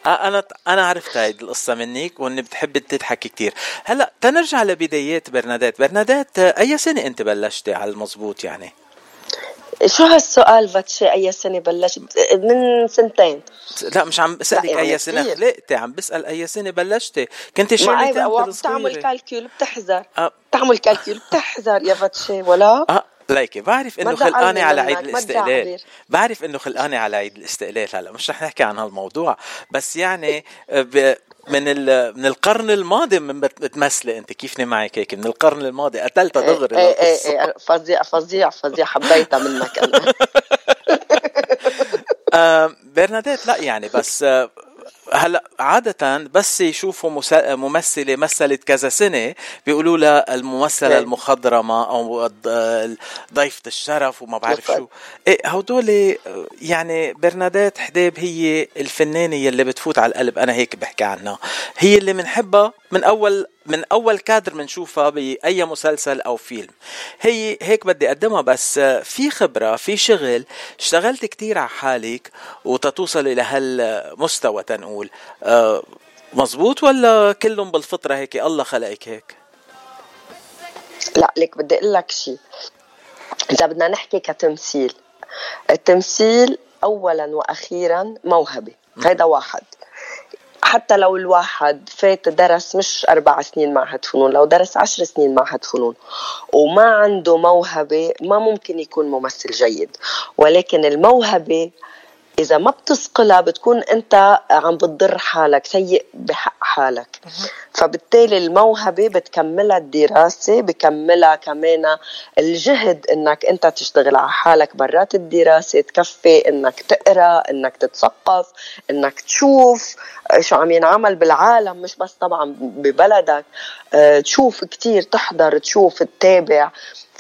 أنا أنا عرفت هاي القصة منك وإنه بتحبي تضحكي كثير هلأ تنرجع لبدايات برنادات. برنادات أي سنة أنت بلشتي على المزبوط يعني؟ شو هالسؤال فاتشي أي سنة بلشت؟ من سنتين. لا مش عم بسألك يعني أي سنة خلقتي عم بسأل أي سنة بلشتي. كنت شغلتين بتعمل calcul بتحذر أه. بتعمل calcul بتحذر يا فاتشي ولا؟ أه. ليكي بعرف إنه خلقاني على عيد الاستقلال. بعرف إنه خلقاني على عيد الاستقلال هلا مش رح نحكي عن هالموضوع بس يعني ب... من من القرن الماضي من بتمثلي أنت كيفني معك هيك؟ من القرن الماضي قتلتها إيه، دغري إيه إيه إيه فظيع فظيع فظيع حبيتها منك أنا. برناديت لا يعني بس هلا عادة بس يشوفوا ممثلة مثلت كذا سنة بيقولوا لها الممثلة إيه. المخضرمة أو ضيفة الشرف وما بعرف شو. إيه هدول يعني برنادات حديب هي الفنانة يلي بتفوت على القلب أنا هيك بحكي عنها. هي اللي بنحبها من أول من أول كادر بنشوفها بأي مسلسل أو فيلم. هي هيك بدي أقدمها بس في خبرة في شغل اشتغلت كتير على حالك وتتوصل إلى هالمستوى تنقول. أه مزبوط ولا كلهم بالفطرة هيك؟ الله خلقك هيك. لا لك بدي أقول لك شيء إذا بدنا نحكي كتمثيل التمثيل اولا وأخيرا موهبة. هذا واحد. حتى لو الواحد فات درس مش أربع سنين معهد فنون لو درس عشر سنين معهد فنون وما عنده موهبة ما ممكن يكون ممثل جيد. ولكن الموهبة إذا ما بتسقلها بتكون أنت عم بتضر حالك سيء بحق حالك. فبالتالي الموهبة بتكملها الدراسة بكملها كمان الجهد إنك أنت تشتغل على حالك برات الدراسة تكفي إنك تقرأ إنك تتثقف إنك تشوف شو عم ينعمل بالعالم مش بس طبعا ببلدك. آه، تشوف كتير تحضر تشوف تتابع.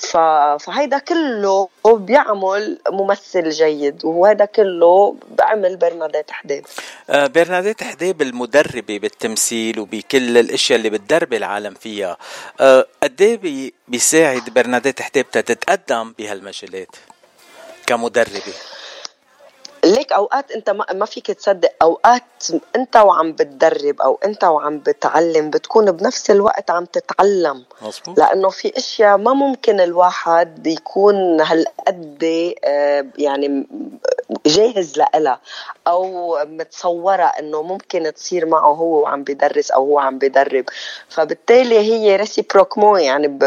فهيدا كله بيعمل ممثل جيد وهذا كله بعمل برنادات حداد آه، برناديت حديب المدربة بالتمثيل وبكل الأشياء اللي بتدرب العالم فيها. آه، قد بي- بيساعد برناديت حديب تتقدم بهالمجالات كمدربة؟ ليك أوقات أنت ما ما فيك تصدق أوقات أنت وعم بتدرب أو أنت وعم بتعلم بتكون بنفس الوقت عم تتعلم. مظبوط. لأنه في أشياء ما ممكن الواحد يكون هالقد آه، يعني جاهز لها أو متصورة إنه ممكن تصير معه هو وعم بيدرس أو هو عم بيدرب. فبالتالي هي reciprocamente يعني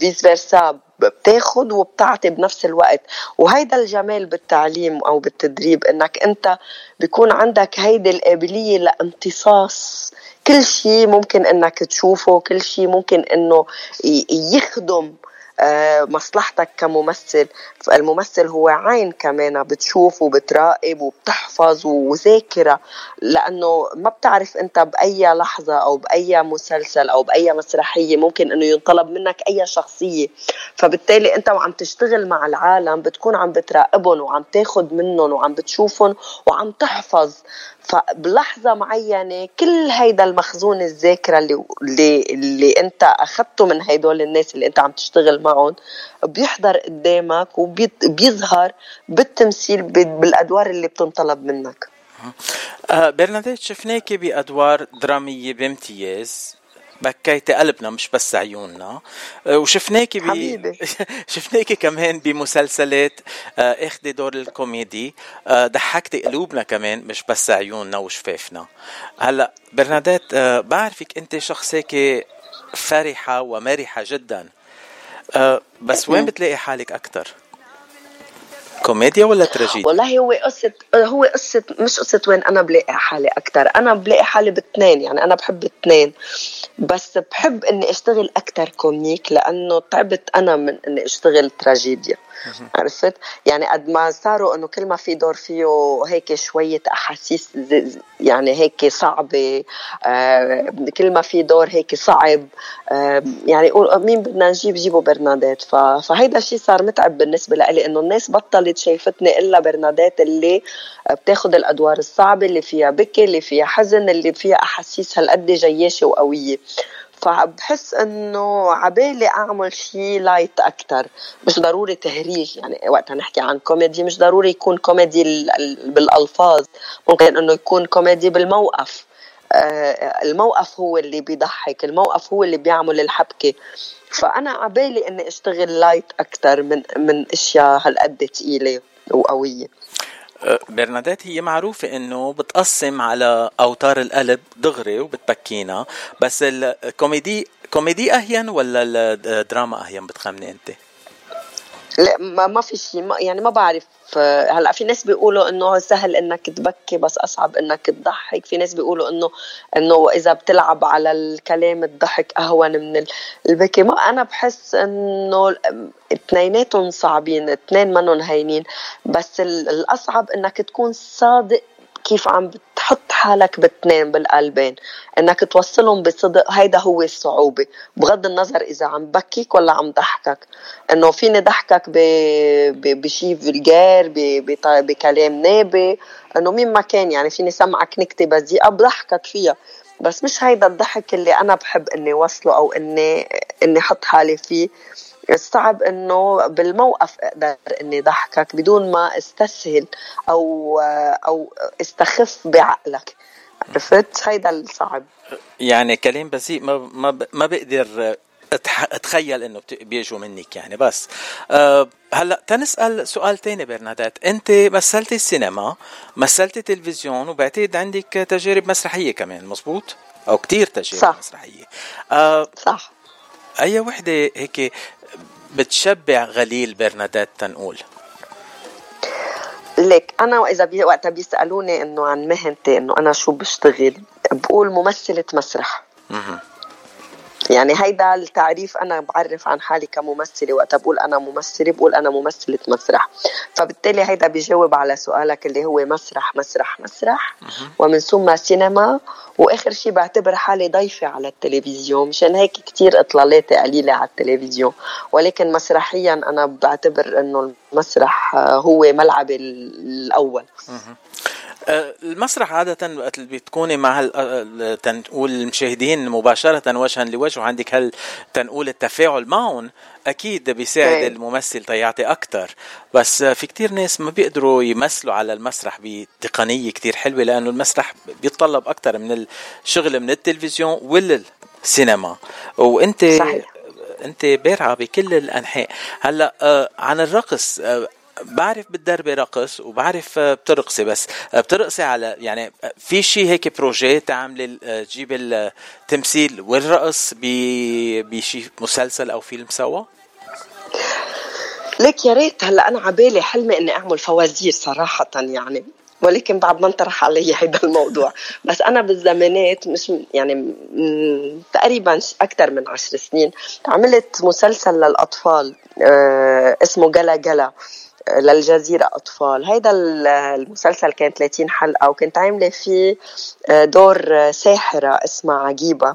vice versa بتاخد وبتعطي بنفس الوقت. وهيدا الجمال بالتعليم أو بالتدريب إنك أنت بيكون عندك هيدي القابلية لامتصاص. كل شيء ممكن إنك تشوفه كل شيء ممكن إنه يخدم مصلحتك كممثل. الممثل هو عين كمان بتشوف وبتراقب وبتحفظ وذاكرة لأنه ما بتعرف أنت بأي لحظة أو بأي مسلسل أو بأي مسرحية ممكن أنه ينطلب منك أي شخصية. فبالتالي أنت وعم تشتغل مع العالم بتكون عم بتراقبهم وعم تاخد منهم وعم بتشوفهم وعم تحفظ. فبلحظة معينة كل هيدا المخزون الذاكرة اللي, اللي, اللي أنت أخذته من هيدول الناس اللي أنت عم تشتغل معهم بيحضر قدامك وبيظهر بالتمثيل بالأدوار اللي بتنطلب منك. آه، برناديت شفناكي بأدوار درامية بامتياز. بكيتي قلبنا مش بس عيوننا. آه، وشفناكي ب... حبيبي. شفناكي كمان بمسلسلات آه، إخدي دور الكوميدي. آه، ضحكتي قلوبنا كمان مش بس عيوننا وشفافنا. هلأ برناديت آه، بعرفك أنت شخص هيك فرحة ومرحة جدا. بس وين بتلاقي حالك أكتر؟ كوميديا ولا تراجيديا؟ والله هو قصة هو قصة مش قصة وين أنا بلاقي حالي أكتر. أنا بلاقي حالي باثنين يعني أنا بحب الاثنين بس بحب إني أشتغل أكتر comic لأنه تعبت أنا من إني أشتغل تراجيديا. عرفت؟ يعني قد ما صاروا إنه كل ما في دور فيه هيك شوية أحاسيس يعني هيك صعبة آه كل ما في دور هيك صعب آه يعني قول مين بدنا نجيب؟ جيبوا برناديت ف- فهيدا الشيء صار متعب بالنسبة لي إنه الناس بطلت شايفتني إلا برناديت اللي بتاخذ الأدوار الصعبة اللي فيها بكي اللي فيها حزن اللي فيها أحاسيس هالقد جياشة وقوية. فبحس إنه عبالي أعمل شيء light أكثر مش ضروري تهريج. يعني وقتها نحكي عن كوميدي مش ضروري يكون كوميدي ال- ال- بالألفاظ ممكن إنه يكون كوميدي بالموقف. الموقف هو اللي بيضحك الموقف هو اللي بيعمل الحبكة فأنا عبالي إني أشتغل light أكثر من من أشياء هالقد ثقيله وقوية برناديت هي معروفة إنه بتقسم على أوتار القلب دغري وبتبكينا بس الكوميدي كوميدي أهين ولا الدراما أهين بتخمني أنت؟ لا ما, ما في شيء يعني ما بعرف آه، هلأ في ناس بيقولوا إنه سهل إنك تبكي بس أصعب إنك تضحك. في ناس بيقولوا إنه إنه إذا بتلعب على الكلام الضحك أهون من ال- البكي. ما أنا بحس إنه اثنيناتهم صعبين اثنين منهم هينين. بس ال- الأصعب إنك تكون صادق كيف عم بتحط حالك باثنين بالقلبين إنك توصلهم بصدق هيدا هو الصعوبة. بغض النظر إذا عم بكيك ولا عم ضحكك. إنه فيني ضحكك بشي بط- بكلام نابي. إنه مين ما كان يعني فيني سمعك نكتة بذيئة بضحكك فيها. بس مش هيدا الضحك اللي أنا بحب إني وصله أو إني إني أحط حالي فيه. الصعب إنه بالموقف أقدر إني ضحكك بدون ما استسهل أو أو استخف بعقلك. عرفت؟ هيدا الصعب. يعني كلام بذيء ما ما ما بقدر أتخيل إنه بيجوا منك يعني بس. أه هلأ تنسأل سؤال تاني برنادات. أنت مثلتي السينما مثلتي تلفزيون وبعتقد عندك تجارب مسرحية كمان مزبوط؟ أو كتير تجارب صح. مسرحية. أه صح. أي وحدة هيك بتشبع غليل برنادات تنقول ليك أنا واذا بي وقتها بيسألوني إنه عن مهنتي إنه أنا شو بشتغل بقول ممثلة مسرح. يعني هيدا التعريف أنا بعرف عن حالي كممثلة وقت بقول أنا ممثلة بقول أنا ممثلة مسرح. فبالتالي هيدا بيجاوب على سؤالك اللي هو مسرح مسرح مسرح. ومن ثم سينما. وآخر شيء بعتبر حالي ضيفة على التلفزيون مشان هيك كتير إطلالاتي قليلة على التلفزيون. ولكن مسرحيا أنا بعتبر إنه المسرح هو ملعبي الأول. المسرح عادة وقت اللي بتكوني مع هال آه، تنقول المشاهدين مباشرة وجها لوجه وعندك هل تنقول التفاعل معهم أكيد بيساعد أي. الممثل تيعطي أكتر بس آه، في كتير ناس ما بيقدروا يمثلوا على المسرح بتقنية كتير حلوة لأنه المسرح بيتطلب أكتر من الشغل من التلفزيون والسينما وأنت صحيح. أنت بارعة بكل الأنحاء هلأ آه عن الرقص آه بعرف بتدربي رقص وبعرف آه، بترقصي بس. آه، بترقصي على يعني آه، في شيء هيك projet تعملي تجيبي التمثيل والرقص ب- بشي مسلسل أو فيلم سوا؟ ليك يا ريت. هلا أنا عبالي حلمي إني أعمل فوازير صراحة يعني ولكن بعد ما انطرح علي هيدا الموضوع. بس أنا بالزمانات مش يعني تقريبا أكثر من عشر سنين عملت مسلسل للأطفال اسمه جلا جلا. للجزيرة أطفال. ال- المسلسل كان 30 حلقة وكنت عاملة فيه آه، دور آه، ساحرة اسمها عجيبة.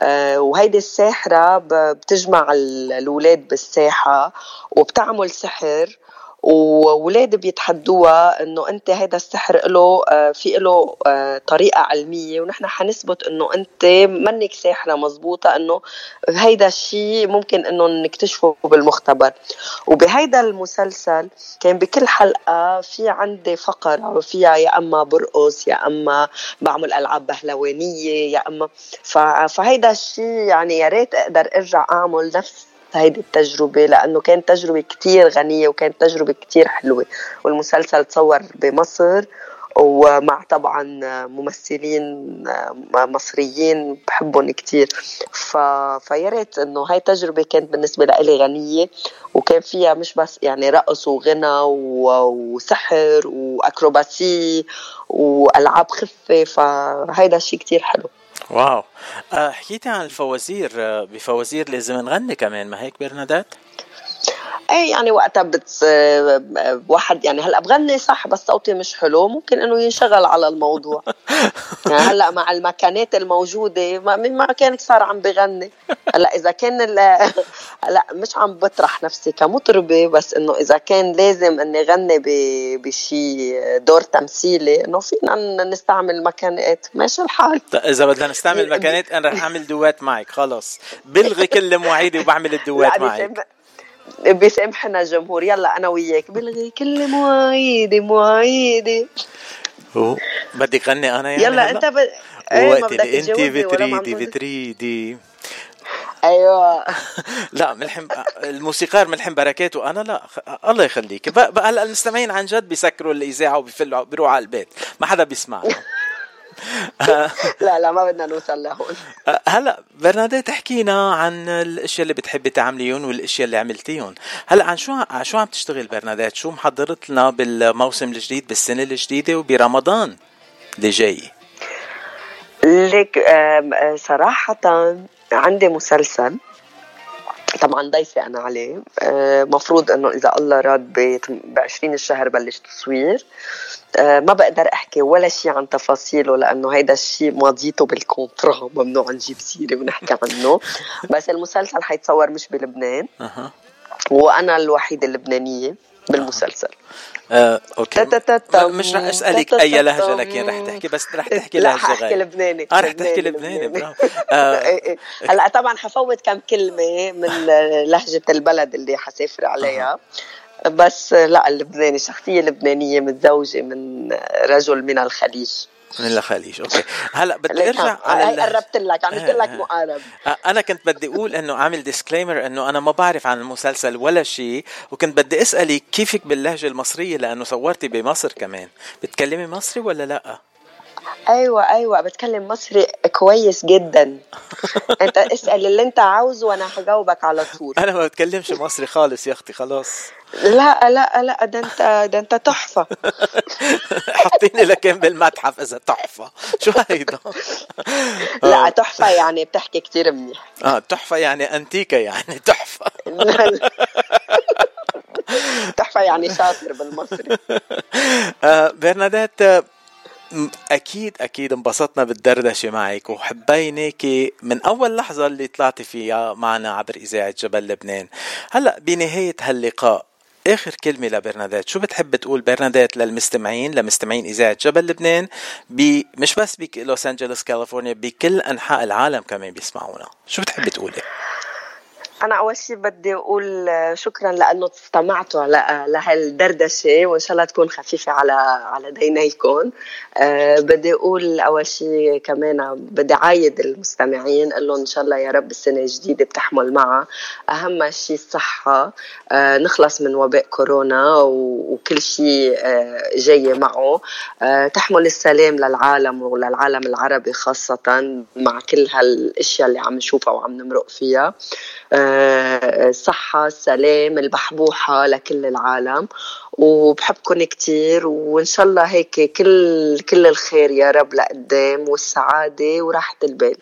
آه، وهيدي الساحرة بتجمع ال- الأولاد بالساحة وبتعمل سحر. وولاد بيتحدوها إنه أنت هذا السحر له آه، في له آه، طريقة علمية ونحن حنثبت إنه أنت منك ساحرة مزبوطة إنه هيدا الشيء ممكن إنه نكتشفه بالمختبر. وبهيدا المسلسل كان بكل حلقة في عندي فقرة فيها يا أما برقص يا أما بعمل ألعاب بهلوانية يا أما فهيدا الشيء يعني يا ريت أقدر أرجع أعمل نفس هيدي التجربة؟ لأنه كانت تجربة كتير غنية وكانت تجربة كتير حلوة. والمسلسل تصور بمصر ومع طبعا ممثلين مصريين بحبهم كتير. ف... فيا ريت إنه هاي تجربة كانت بالنسبة لإلي غنية وكان فيها مش بس يعني رقص وغنى و... وسحر وأكروباسي وألعاب خفة فهيدا الشيء كتير حلو. واو آه حكيتي عن الفوازير آه بفوازير لازم نغني كمان ما هيك برنادات؟ إيه يعني وقتها بت واحد يعني هلأ بغني صح بس صوتي مش حلو ممكن إنه ينشغل على الموضوع. يعني هلأ مع المكانات الموجودة ما ما كان صار عم بغني. هلأ إذا كان ال- هلأ مش عم بطرح نفسي كمطربة بس إنه إذا كان لازم إني غني بشي دور تمثيلي إنه فينا نستعمل مكانات. ماشي الحال. إذا بدنا نستعمل مكانات أنا رح أعمل دوات معك خلص. بلغي كل مواعيدي وبعمل الدوات لا، معك. بيسامحنا الجمهور يلا أنا وياك. بلغي كل مواعيدي مواعيدي. هو بدك غني أنا يعني يلا؟ أنت ب... إيه وقت اللي أنت بتريدي بتريدي أيوه. لا ملحم الموسيقار ملحم بركات وأنا لا الله يخليك. بقى المستمعين عن جد بيسكروا الاذاعه وبيفلوا بيروحوا على البيت. ما حدا بيسمعنا لا لا ما بدنا نوصل لهون. هلا برناديت تحكينا عن الأشياء اللي بتحبي تعمليهم والأشياء اللي عملتيهم هلا عن شو عن شو عم تشتغل برناديت شو محضرت لنا بالموسم الجديد بالسنة الجديدة وبرمضان اللي جاي؟ آم، آه، صراحة عندي مسلسل طبعا ضيفة أنا عليه. آه، مفروض إنه إذا الله راد ب 20 الشهر بلش تصوير. ما بقدر أحكي ولا شيء عن تفاصيله لأنه هيدا الشيء ماضيته بالكونترا ممنوع نجيب سيرة ونحكي عنه. بس المسلسل حيتصور مش بلبنان. أها. وأنا الوحيدة اللبنانية بالمسلسل. آه، okay. مش رح أسألك أي لهجة لكن رح تحكي بس رح تحكي لا لهجة غير لبناني. آه رح تحكي لبناني برافو. آه، إيه إيه. هلأ طبعا حفوت كم كلمة من لهجة البلد اللي حسافر عليها. بس لا اللبناني شخصية لبنانية متزوجه من رجل من الخليج. من الخليج okay. هلأ بدي أرجع هاي على اللهجة. قربت لك عملت لك إيه. مقارب. آه، أنا كنت بدي أقول إنه عامل disclaimer إنه أنا ما بعرف عن المسلسل ولا شيء وكنت بدي أسألك كيفك باللهجة المصرية لأنه صورتي بمصر كمان. بتكلمي مصري ولا لأ؟ أيوه أيوه بتكلم مصري كويس جدا. أنت اسأل اللي أنت عاوزه وأنا هجاوبك على طول. أنا ما بتكلمش مصري خالص يا أختي خلاص. لا لا لا ده أنت ده أنت تحفة. حاطيني لكن بالمتحف إذا تحفة. شو هيدا؟ لا تحفة يعني بتحكي كتير منيح. آه تحفة يعني أنتيكة يعني تحفة. تحفة يعني شاطر بالمصري. آه، برنادات آه، أكيد أكيد انبسطنا بالدردشة معك وحبيناك من أول لحظة اللي طلعتي فيها معنا عبر إذاعة جبل لبنان. هلأ بنهاية هاللقاء آخر كلمة لبرنادات. شو بتحب تقول برنادات للمستمعين لمستمعين إذاعة جبل لبنان؟ ب مش بس بلوس أنجلوس كاليفورنيا بكل أنحاء العالم كمان بيسمعونا. شو بتحبي تقولي؟ أنا أول شيء بدي أقول شكرا لأنه استمعتوا على لهالدردشة وإن شاء الله تكون خفيفة على على دينيكم أه بدي أقول أول شيء كمان بدي عايد المستمعين أقول لهم إن شاء الله يا رب السنة الجديدة بتحمل معها أهم شيء الصحة نخلص من وباء كورونا وكل شيء جاي معه. تحمل السلام للعالم وللعالم العربي خاصة مع كل هالأشياء اللي عم نشوفها وعم نمرق فيها. آه، الصحة السلام البحبوحة لكل العالم. وبحبكم كتير وإن شاء الله هيك كل كل الخير يا رب لقدام والسعادة وراحة البال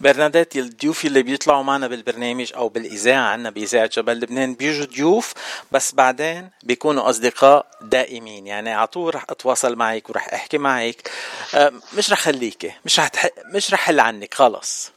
برنادات الضيوف اللي بيطلعوا معنا بالبرنامج أو بالإذاعة عنا بإذاعة جبل لبنان بيجوا ضيوف بس بعدين بيكونوا أصدقاء دائمين. يعني على طول رح أتواصل معك ورح أحكي معك. آه، مش رح خليكي مش رح تح... مش رح حل عنك خلص.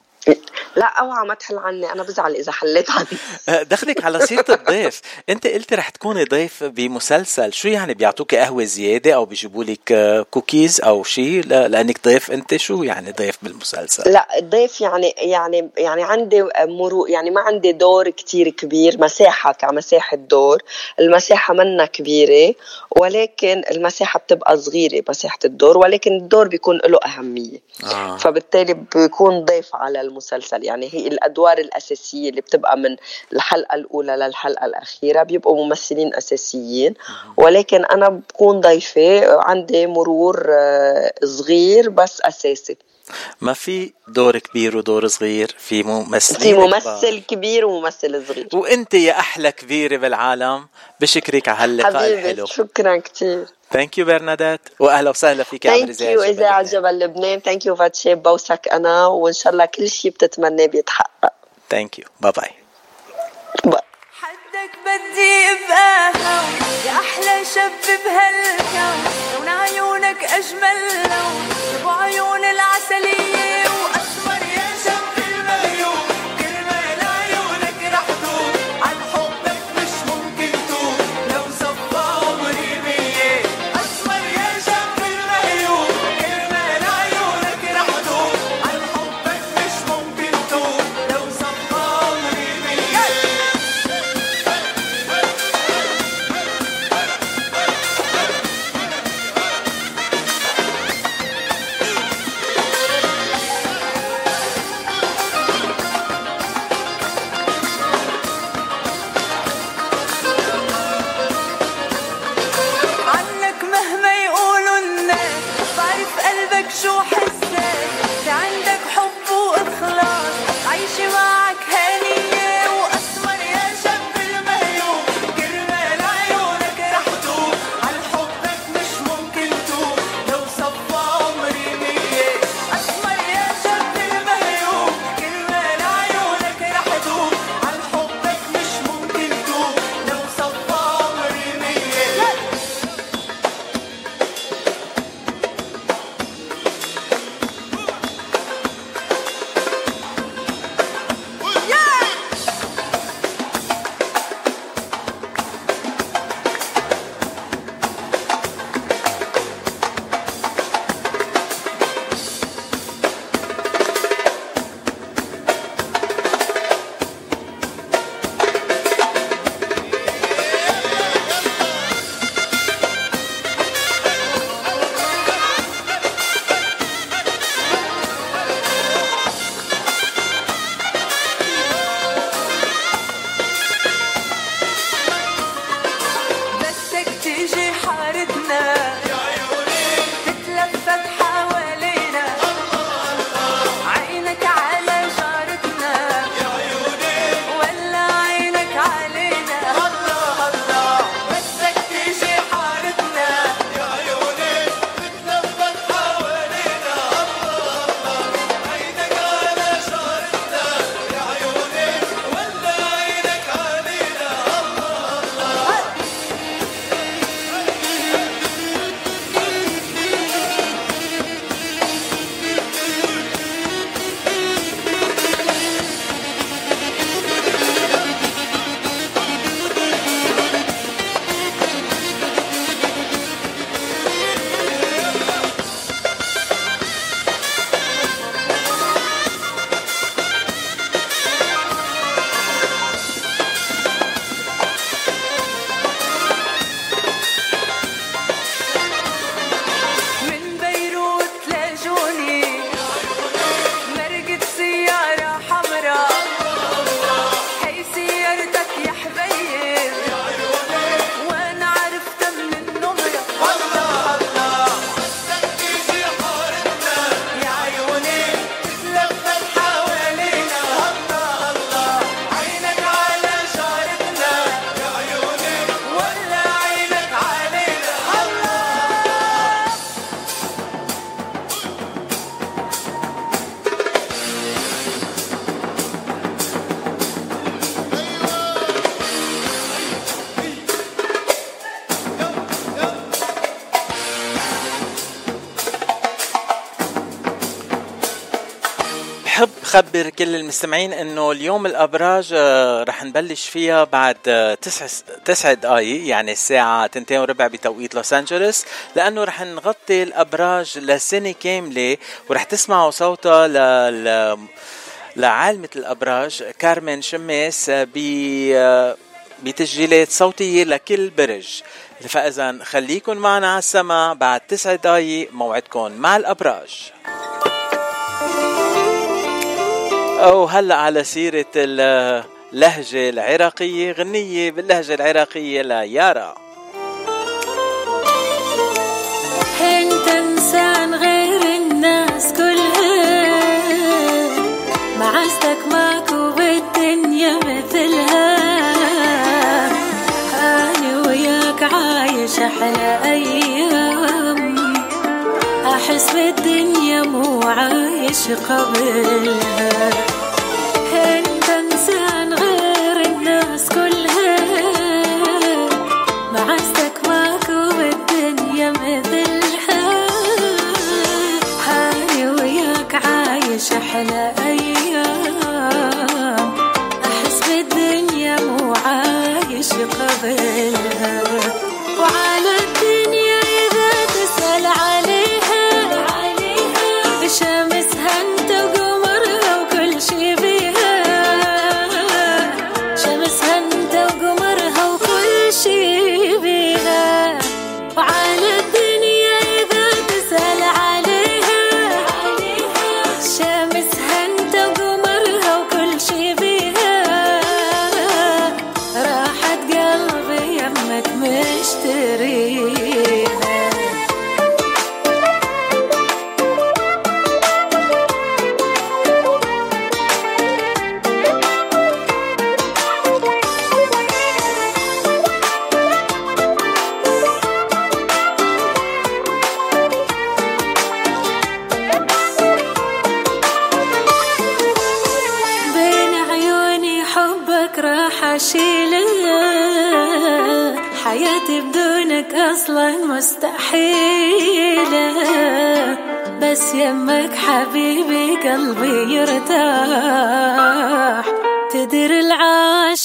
لا أوعى ما تحل عني أنا بزعل إذا حليت عني. آه، دخلك على سيرة الضيف. أنت قلتي رح تكوني ضيف بمسلسل. شو يعني بيعطوكي قهوة زيادة أو بيجيبوا لك آه، كوكيز أو شيء لا- لأنك ضيف. أنت شو يعني ضيف بالمسلسل؟ لا الضيف يعني يعني يعني عندي مرو يعني ما عندي دور كتير كبير. مساحة كمساحة دور. المساحة منا كبيرة ولكن المساحة بتبقى صغيرة مساحة الدور. ولكن الدور بيكون له أهمية. آه. فبالتالي بيكون ضيف على المسلسل. يعني هي الأدوار الأساسية اللي بتبقى من الحلقة الأولى للحلقة الأخيرة بيبقوا ممثلين أساسيين. ولكن أنا بكون ضيفة عندي مرور آه، صغير بس أساسي. ما في دور كبير ودور صغير في ممثلين في. ممثل كبير وممثل صغير. وأنت يا أحلى كبيرة بالعالم بشكرك على هاللقاء حبيبي الحلو. شكرا كثير thank you برناديت وأهلا وسهلا فيك عبر thank you إذاعة جبل لبنان. thank you فاتشي بوسك أنا وإن شاء الله كل شيء بتتمناه بيتحقق. thank you bye bye. حدك بدي ابقى هون يا أحلى شاب بهالكون لون عيونك أجمل لون. ابو عيون العسلية. خبر كل المستمعين إنه اليوم الأبراج آه، رح نبلش فيها بعد آه، تسع تسع دقائق يعني الساعة تنتين وربع بتوقيت لوس أنجلوس لأنه رح نغطي الأبراج لسنة كاملة ورح تسمعوا صوتها ل لعالمة الأبراج كارمن شماس ب بتسجيلات صوتية لكل برج. فاذا خليكن معنا على السماء بعد تسع دقائق موعدكم مع الأبراج. أو هلا على سيرة اللهجة العراقية غنية باللهجة العراقية ليارا انت انسان غير الناس كلها؟ معزتك ماكو بالدنيا مثلها. أنا وياك عايش أحلى أيام. أحس بالدنيا مو عايش قبلها. انت انسان غير الناس كلها؟ معزتك ماكو بالدنيا مثلها. هاني وياك عايش أحلى أيام. أحس بالدنيا مو عايش قبلها.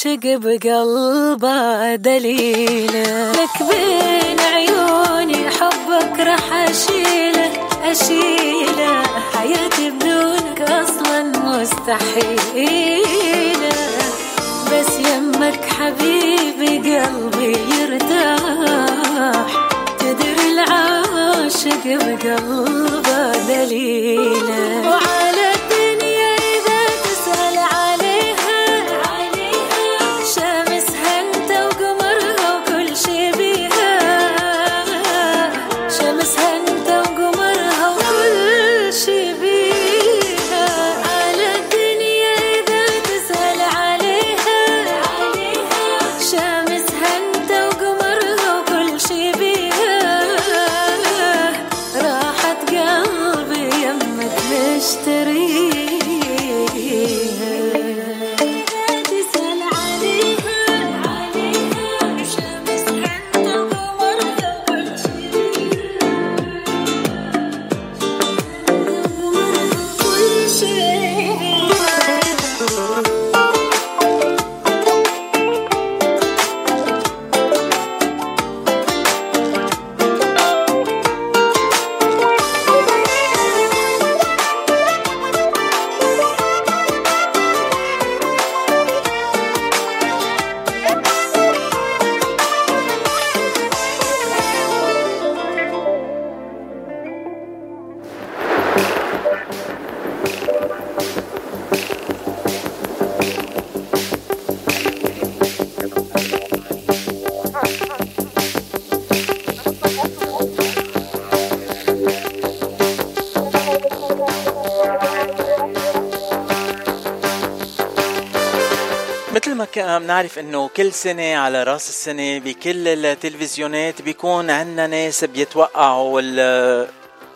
العاشق بقلبه دليله لك بين عيوني حبك راح أشيله أشيله. حياتي بدونك أصلا مستحيله بس يمك حبيبي قلبي يرتاح. تدري العاشق بقلبه دليله بنعرف إنه كل سنة على رأس السنة بكل التلفزيونات بيكون عنا ناس بيتوقعوا ال-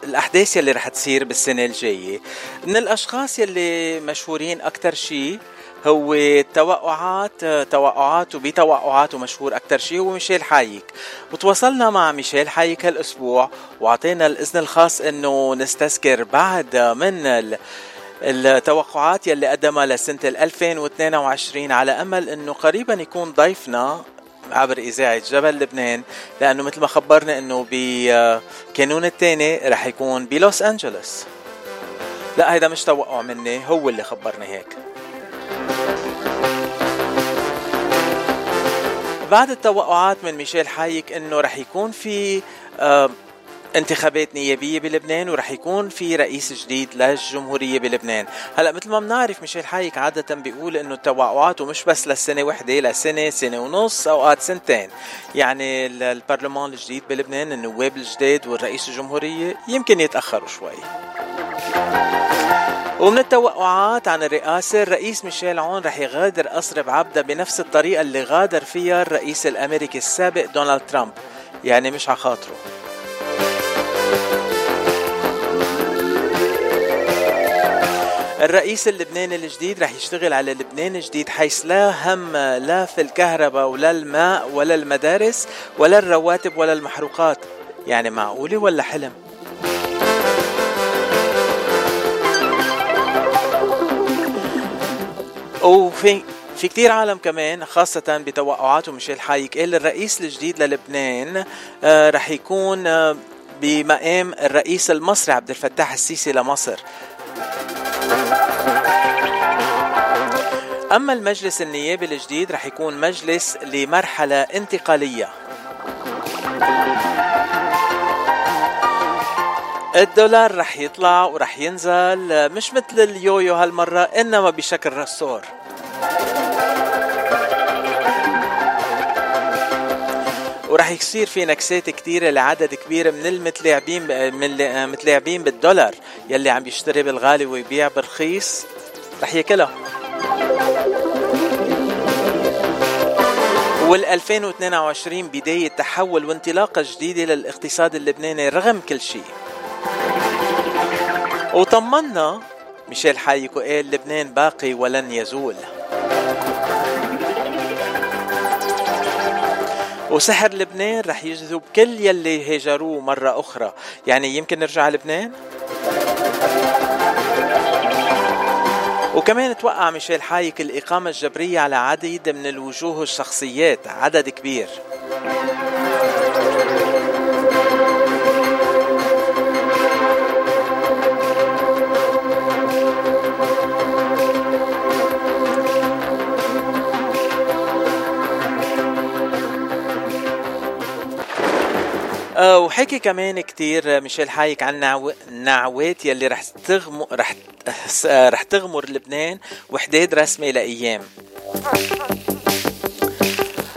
الأحداث يلي رح تصير بالسنة الجاية. من الأشخاص يلي مشهورين أكتر شيء هو التوقعات توقعات وبتوقعاته مشهور أكتر شيء هو ميشيل حايك. وتواصلنا مع ميشيل حايك هالأسبوع وأعطينا الإذن الخاص إنه نستذكر بعد من التوقعات يلي قدمها لسنة 2022 على أمل أنه قريبا يكون ضيفنا عبر إذاعة جبل لبنان لأنه مثل ما خبرنا أنه بكانون الثاني رح يكون بلوس أنجلوس. لا هيدا مش توقع مني هو اللي خبرني هيك. بعد التوقعات من ميشيل حايك إنه رح يكون في آه انتخابات نيابية بلبنان ورح يكون في رئيس جديد للجمهورية بلبنان. هلا مثل ما بنعرف ميشيل حايك عادة بيقول إنه التوقعات ومش بس للسنة وحدة لسنة سنة ونص أوقات سنتين. يعني البرلمان الجديد بلبنان النواب الجداد والرئيس الجمهورية يمكن يتأخروا شوي. ومن التوقعات عن الرئاسة الرئيس ميشيل عون رح يغادر قصر بعبدة بنفس الطريقة اللي غادر فيها الرئيس الأمريكي السابق دونالد ترامب. يعني مش عخاطره الرئيس اللبناني الجديد رح يشتغل على لبنان الجديد حيث لا هم لا في الكهرباء ولا الماء ولا المدارس ولا الرواتب ولا المحروقات. يعني معقولة ولا حلم؟ وفي في كتير عالم كمان خاصة بتوقعاته ميشيل حايك قال الرئيس الجديد للبنان آه رح يكون آه بمقام الرئيس المصري عبد الفتاح السيسي لمصر. أما المجلس النيابي الجديد رح يكون مجلس لمرحلة انتقالية. الدولار رح يطلع ورح ينزل مش مثل اليويو هالمرة إنما بشكل رسور. ورح يصير في نكسات كتيرة لعدد كبير من المتلاعبين من المتلاعبين بالدولار يلي عم بيشتري بالغالي ويبيع برخيص رح ياكلها. وال 2022 بداية تحول وانطلاقة جديدة للاقتصاد اللبناني رغم كل شيء. وطمنا ميشيل حايك وقال لبنان باقي ولن يزول. وسحر لبنان رح يجذب كل يلي هاجروه مرة أخرى. يعني يمكن نرجع لبنان؟ وكمان توقع ميشيل حايك الإقامة الجبرية على عديد من الوجوه الشخصيات عدد كبير. وحكي كمان كتير ميشيل حايك عن النعوات يلي رح تغم رح رح تغمر لبنان وحداد رسمي لأيام.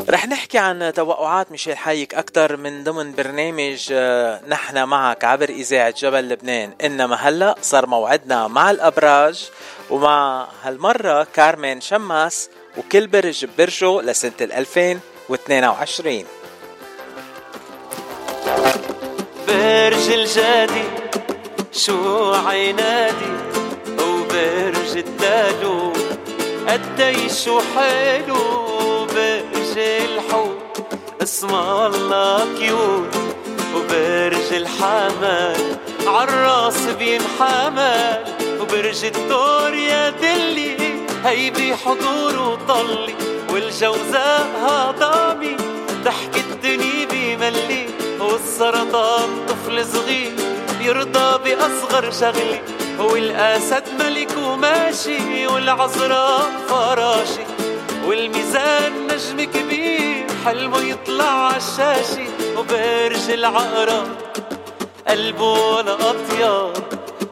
رح نحكي عن توقعات ميشيل حايك أكثر من ضمن برنامج آه، نحن معك عبر إذاعة جبل لبنان. إنما هلأ صار موعدنا مع الأبراج ومع هالمرة كارمين شماس وكل برج برجه لسنة 2022 برج الجادي شو عينادي؟ وبرج قدي شو حلو؟ برج الحوت اسم الله كيوت. وبرج الحمل عالراس بينحمل. وبرج الدور يا دلي هي بحضور وطلي. والجوزاء هضامي ضحك الدنيا بملي. والسرطان طفل صغير يرضى بأصغر شغلي والأسد ملك وماشي والعذراء فراشي والميزان نجم كبير حلمه يطلع عالشاشة وبرج العقرب قلبه ولا أطيب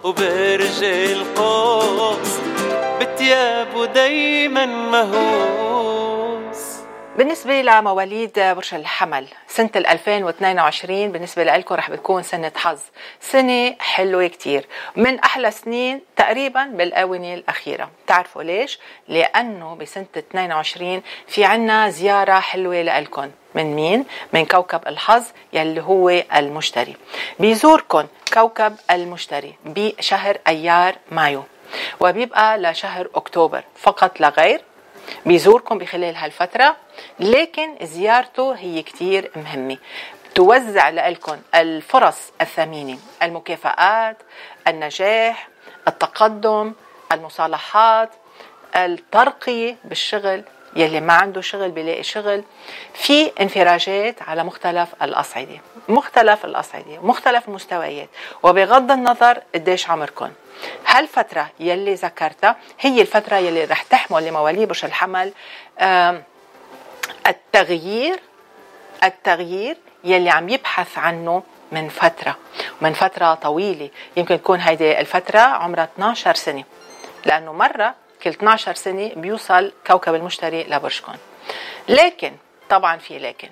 وبرج القوس بتيابه دايما مهووس. بالنسبة لمواليد برج الحمل سنة 2022 بالنسبة لكم رح بتكون سنة حظ. سنة حلوة كتير. من أحلى سنين تقريبا بالآونة الأخيرة. تعرفوا ليش؟ لأنه بسنة 22 في عنا زيارة حلوة لكم من مين؟ من كوكب الحظ يلي هو المشتري. بيزوركم كوكب المشتري بشهر أيار مايو. وبيبقى لشهر أكتوبر. فقط لا غير بيزوركم بخلال هالفترة لكن زيارته هي كتير مهمة. توزع لكم الفرص الثمينة المكافآت النجاح التقدم المصالحات الترقية بالشغل يلي ما عنده شغل بيلاقي شغل. في انفراجات على مختلف الأصعدة مختلف الأصعدة مختلف المستويات وبغض النظر قديش عمركم هالفترة يلي ذكرتها هي الفترة يلي رح تحمل لمواليد برج الحمل التغيير التغيير يلي عم يبحث عنه من فترة من فترة طويلة. يمكن تكون هيدي الفترة عمرها 12 سنة لأنه مرة كل 12 سنة بيوصل كوكب المشتري لبرجكم لكن طبعا في لكن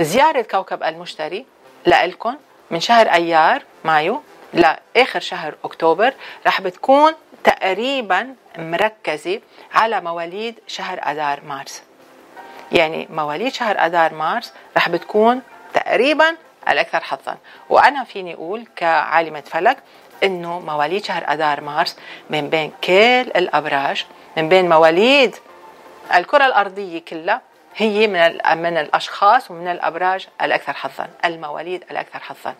زيارة كوكب المشتري لإلكم من شهر أيار مايو لآخر شهر أكتوبر رح بتكون تقريبا مركزة على مواليد شهر أذار مارس. يعني مواليد شهر أذار مارس رح بتكون تقريبا الأكثر حظا. وأنا فيني أقول كعالمة فلك إنه مواليد شهر أذار مارس من بين كل الأبراج من بين مواليد الكرة الأرضية كلها هي من من الأشخاص ومن الأبراج الأكثر حظا المواليد الأكثر حظا.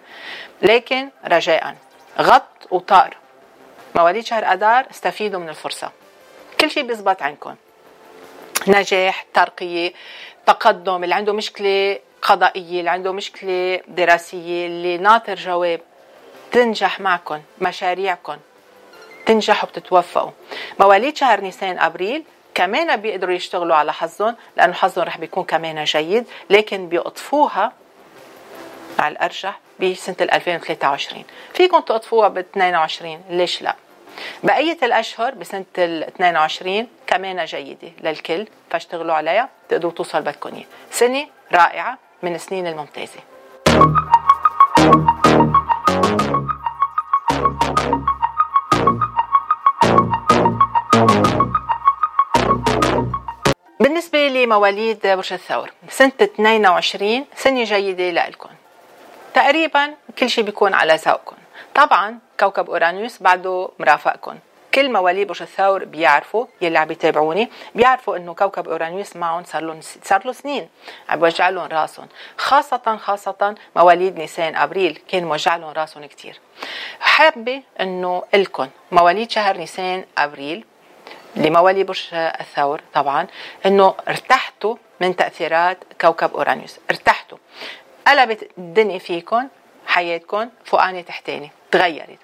لكن رجاء غط وطار. مواليد شهر أذار استفيدوا من الفرصة. كل شيء بيزبط عندكم. نجاح ترقية تقدم اللي عنده مشكلة قضائية اللي عنده مشكلة دراسية اللي ناطر جواب. تنجح معكم مشاريعكم تنجحوا بتتوفقوا مواليد شهر نيسان أبريل كمان بيقدروا يشتغلوا على حظهم لأنه حظهم رح بيكون كمان جيد لكن بيقطفوها على الأرجح بسنة 2023 فيكم تقطفوها ب 22 ليش لا؟ بقية الأشهر بسنة ال 22 كمان جيدة للكل فاشتغلوا عليها تقدروا توصل بدكم. سنة رائعة من السنين الممتازة. بالنسبة لمواليد برج الثور سنة 22 سنة جيدة لإلكم تقريبا كل شيء بيكون على ذوقكم طبعا كوكب أورانوس بعده مرافقكم كل مواليد برج الثور بيعرفوا يلي عم بيتابعوني بيعرفوا إنه كوكب أورانوس معهم صار له صار له سنين عم بوجع لهم راسهم. خاصة خاصة مواليد نيسان أبريل كان موجع لهم راسهم كثير حابة إنه الكم مواليد شهر نيسان أبريل لموالي برج الثور طبعا إنه ارتحتوا من تأثيرات كوكب اورانوس ارتحتوا. قلبت الدنيا فيكم حياتكم فوقاني تحتاني تغيرت.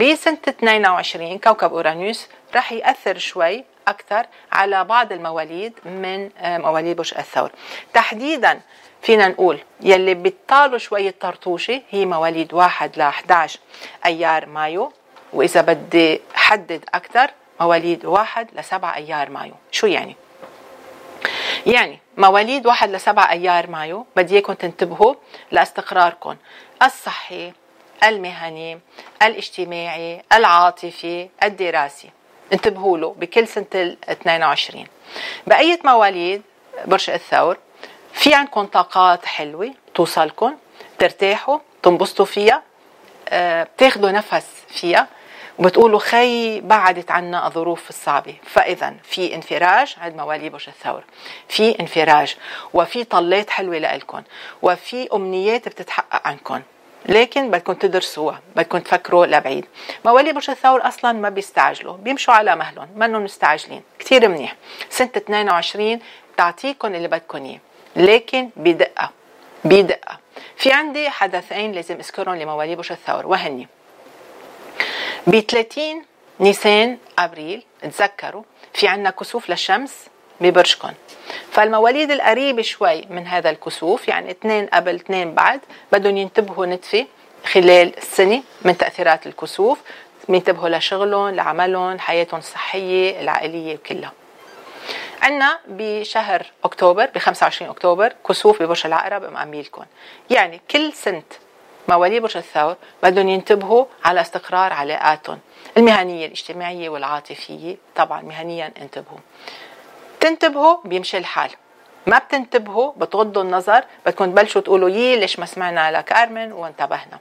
بسنة 22 كوكب أورانوس رح يأثر شوي أكثر على بعض المواليد من آه، مواليد برج الثور. تحديدا فينا نقول يلي بيطالوا شوية طرطوشة هي مواليد 1 ل 11 أيار مايو وإذا بدي حدد أكثر مواليد 1 ل 7 أيار مايو. شو يعني؟ يعني مواليد واحد لسبعة أيار مايو بدي إياكم تنتبهوا لاستقراركم الصحي المهني الاجتماعي العاطفي الدراسي. انتبهوا له بكل سنة ال 22 بقية مواليد برج الثور في عندكم طاقات حلوة توصلكم ترتاحوا تنبسطوا فيها آه، بتاخدوا نفس فيها. وبتقولوا خي بعدت عنا الظروف الصعبة. فإذا في انفراج عند مواليد برج الثور. في انفراج وفي طلات حلوة لإلكم وفي أمنيات بتتحقق عنكم لكن بدكم تدرسوها بدكم تفكروا لبعيد. مواليد برج الثور أصلا ما بيستعجلوا. بيمشوا على مهلهم منهم مستعجلين. كثير منيح. سنة 22 تعطيكم اللي بدكم إياه. لكن بدقة بدقة. في عندي حدثين لازم أذكرهم لمواليد برج الثور وهني. ب 30 نيسان أبريل تذكروا في عنا كسوف للشمس ببرجكم فالمواليد القريبة شوي من هذا الكسوف يعني اثنين قبل اثنين بعد بدهم ينتبهوا نتفة خلال السنة من تأثيرات الكسوف ينتبهوا لشغلهم لعملهم حياتهم الصحية العائلية كلها. عنا بشهر أكتوبر ب 25 أكتوبر كسوف ببرج العقرب مأميلكم يعني كل سنة مواليد برج الثور بدهم ينتبهوا على استقرار علاقاتهم المهنية الاجتماعية والعاطفية. طبعا مهنيا انتبهوا. تنتبهوا بيمشي الحال. ما بتنتبهوا بتغضوا النظر بدكم تبلشوا تقولوا يي ليش ما سمعنا لكارمن وانتبهنا.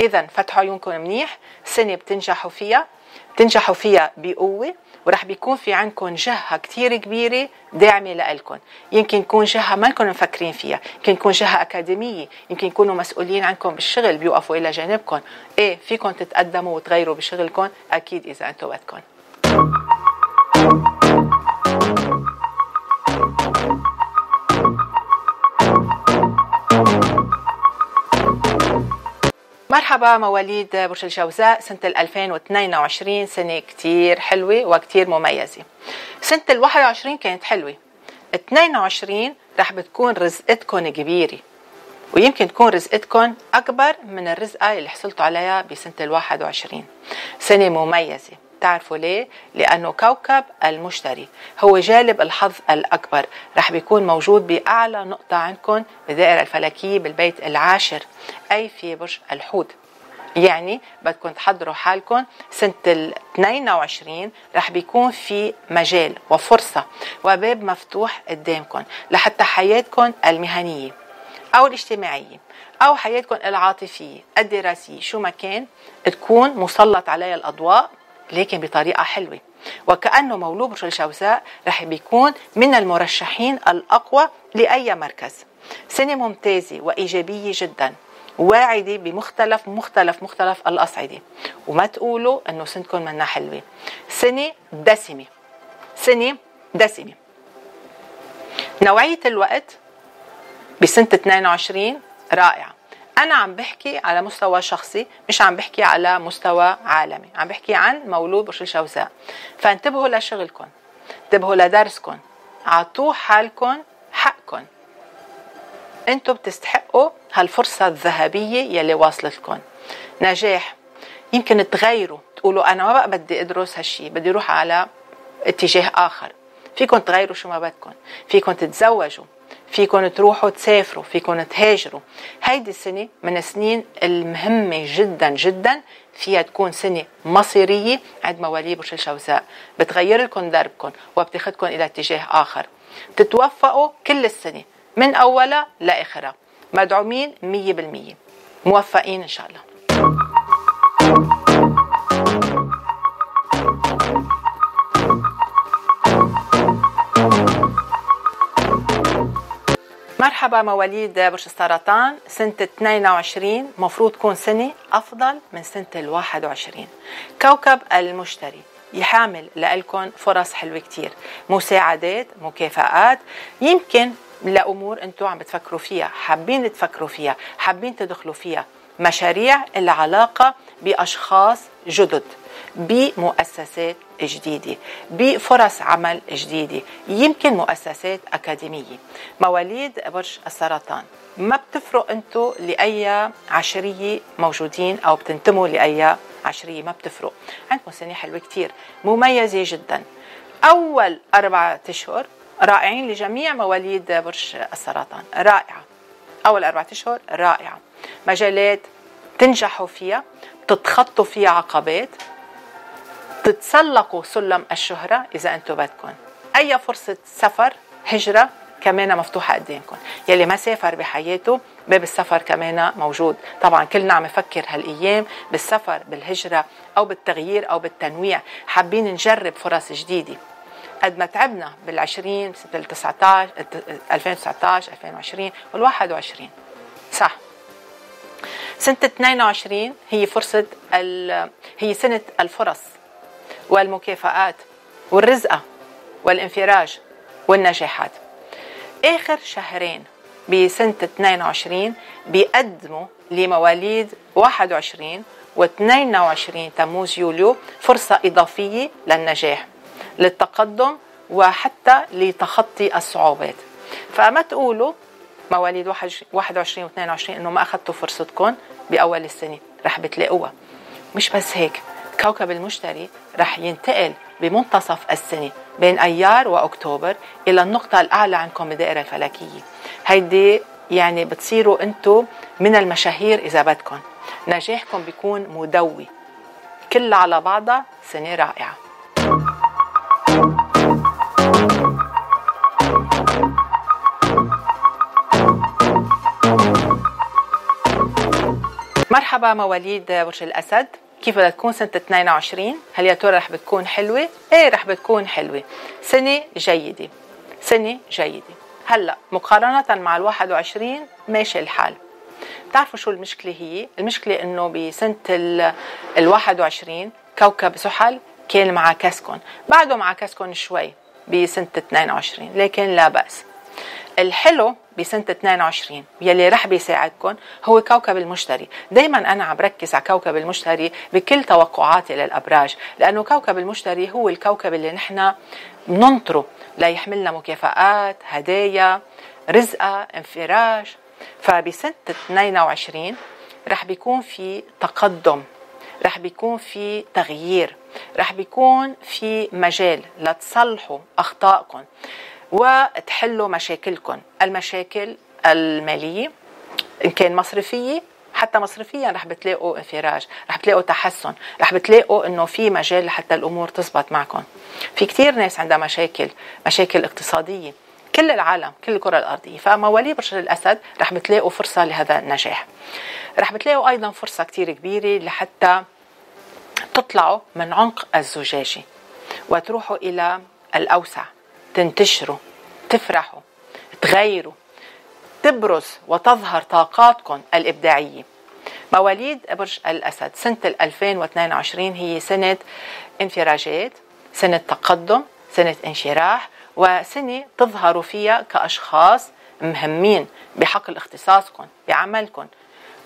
اذا فتحوا عيونكم منيح سنة بتنجحوا فيها بتنجحوا فيها بقوة. ورح بيكون في عندكم جهة كتير كبيرة داعمة لإلكم. يمكن يكون جهة ما لكم مفكرين فيها. يمكن يكون جهة أكاديمية. يمكن يكونوا مسؤولين عنكم بالشغل بيوقفوا إلى جانبكم. إيه فيكم تتقدموا وتغيروا بشغلكم؟ أكيد إذا أنتم بدكم. مرحبا مواليد برج الجوزاء. سنة ال 2022 سنة كتير حلوة وكتير مميزة. سنة ال 21 كانت حلوة. 22 رح بتكون رزقتكم كبيرة. ويمكن تكون رزقتكم أكبر من الرزقة اللي حصلتوا عليها بسنة ال 21 سنة مميزة. تعرفوا ليه؟ لأنه كوكب المشتري. هو جالب الحظ الأكبر. رح بيكون موجود بأعلى نقطة عندكم بالدائرة الفلكية بالبيت العاشر أي في برج الحوت. يعني بدكم تحضروا حالكم. سنة ال 22 رح بيكون في مجال وفرصة وباب مفتوح قدامكم لحتى حياتكم المهنية أو الاجتماعية أو حياتكم العاطفية الدراسية شو ما كان تكون مسلط عليها الأضواء. لكن بطريقة حلوة. وكأنه مولود برج الجوزاء رح بيكون من المرشحين الأقوى لأي مركز. سنة ممتازة وإيجابية جدا واعدة بمختلف مختلف مختلف الأصعدة. وما تقولوا أنه سنتكم منا حلوة. سنة دسمة. سنة دسمة. نوعية الوقت بسنة 22 رائعة. أنا عم بحكي على مستوى شخصي مش عم بحكي على مستوى عالمي. عم بحكي عن مولود برج الجوزاء فانتبهوا لشغلكم. انتبهوا لدرسكم. عطوا حالكم حقكم. أنتم بتستحقوا هالفرصة الذهبية يلي واصلتكم. نجاح. يمكن تغيروا. تقولوا أنا ما بقى بدي أدرس هالشي بدي أروح على اتجاه آخر. فيكم تغيروا شو ما بدكم. فيكم تتزوجوا. فيكم تروحوا تسافروا فيكم تهاجروا. هيدي السنة من السنين المهمة جدا جدا فيها تكون سنة مصيرية عند مواليد برج الجوزاء بتغير لكم دربكم وبتاخذكم إلى اتجاه آخر. تتوفقوا كل السنة من أولها لآخرها. مدعومين مية بالمية. موفقين إن شاء الله. مرحبا مواليد برج السرطان سنة 22 مفروض تكون سنة أفضل من سنة ال 21 كوكب المشتري يحامل لكم فرص حلوة كتير. مساعدات مكافآت يمكن لأمور أنتم عم بتفكروا فيها حابين تفكروا فيها حابين تدخلوا فيها. مشاريع العلاقة بأشخاص جدد. بمؤسسات جديدة بفرص عمل جديدة يمكن مؤسسات أكاديمية. مواليد برج السرطان ما بتفرق أنتم لأي عشرية موجودين أو بتنتموا لأي عشرية ما بتفرق. عندكم سنة حلوة كتير مميزة جدا. أول أربعة أشهر رائعين لجميع مواليد برج السرطان. رائعة. أول أربعة أشهر رائعة. مجالات تنجحوا فيها تتخطوا فيها عقبات. تتسلقوا سلم الشهرة إذا أنتم بدكم. أي فرصة سفر هجرة كمان مفتوحة قدامكم. يلي ما سافر بحياته باب السفر كمان موجود. طبعا كلنا عم نفكر هالأيام بالسفر بالهجرة أو بالتغيير أو بالتنويع. حابين نجرب فرص جديدة. قد ما تعبنا بالعشرين سنة 19 2019 2020 وال 21 صح. سنة 22 هي فرصة هي سنة الفرص. والمكافآت والرزقة والانفراج والنجاحات. آخر شهرين بسنة 22 بيقدموا لمواليد 21 و 22 تموز يوليو فرصة إضافية للنجاح للتقدم وحتى لتخطي الصعوبات. فما تقولوا مواليد 21 و 22 إنه ما أخذتوا فرصتكم بأول السنة رح بتلاقوها. مش بس هيك. كوكب المشتري رح ينتقل بمنتصف السنة بين أيار وأكتوبر إلى النقطة الأعلى عندكم بالدائرة الفلكية. هيدي يعني بتصيروا أنتم من المشاهير إذا بدكم نجاحكم بيكون مدوي. كلها على بعضها سنة رائعة. مرحبا مواليد برج الأسد. كيف بدها تكون سنة 22 هل يا ترى رح بتكون حلوة؟ إيه رح بتكون حلوة. سنة جيدة. سنة جيدة. هلأ مقارنة مع ال 21 ماشي الحال. بتعرفوا شو المشكلة هي؟ المشكلة إنه بسنة ال 21 كوكب زحل كان مع كاسكون بعده مع كاسكون شوي بسنة 22 لكن لا بأس. الحلو بسنة 22 يلي رح بيساعدكم هو كوكب المشتري. دايما أنا عم ركز على كوكب المشتري بكل توقعاتي للأبراج لأنه كوكب المشتري هو الكوكب اللي نحن بننطره ليحملنا مكافآت هدايا رزقة انفراج. فبسنة 22 رح بيكون في تقدم رح بيكون في تغيير رح بيكون في مجال لتصلحوا أخطائكم وتحلوا مشاكلكم المشاكل المالية إن كان مصرفية حتى مصرفيا رح بتلاقوا انفراج رح بتلاقوا تحسن رح بتلاقوا إنه في مجال لحتى الأمور تزبط معكم في كتير ناس عندها مشاكل مشاكل اقتصادية. كل العالم كل الكرة الأرضية. فمواليد برج الأسد رح بتلاقوا فرصة لهذا النجاح. رح بتلاقوا أيضا فرصة كتير كبيرة لحتى تطلعوا من عمق الزجاجة وتروحوا إلى الأوسع. تنتشروا تفرحوا تغيروا تبرز وتظهر طاقاتكم الإبداعية. مواليد برج الأسد سنة 2022 هي سنة انفراجات سنة تقدم سنة انشراح وسنة تظهروا فيها كأشخاص مهمين بحقل اختصاصكم بعملكم.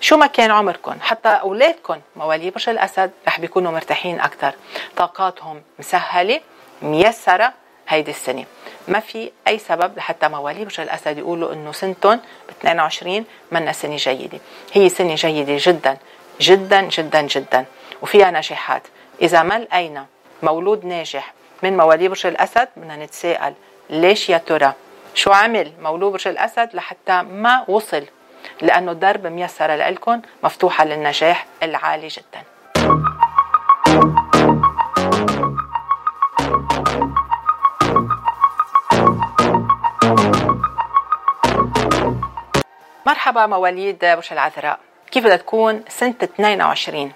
شو ما كان عمركم حتى أولادكم مواليد برج الأسد رح بيكونوا مرتاحين أكثر طاقاتهم مسهلة ميسرة هيدي السنة. ما في أي سبب لحتى مواليد برج الأسد يقولوا إنه سنتهم ب 22 منا سنة جيدة. هي سنة جيدة جدا جدا جدا جدا. وفيها نجاحات إذا ما لقينا مولود ناجح من مواليد برج الأسد بدنا نتساءل ليش يا ترى؟ شو عمل مولود برج الأسد لحتى ما وصل؟ لأنه الدرب ميسرة لكم مفتوحة للنجاح العالي جدا. مرحبا مواليد برج العذراء. كيف بدها تكون سنة 22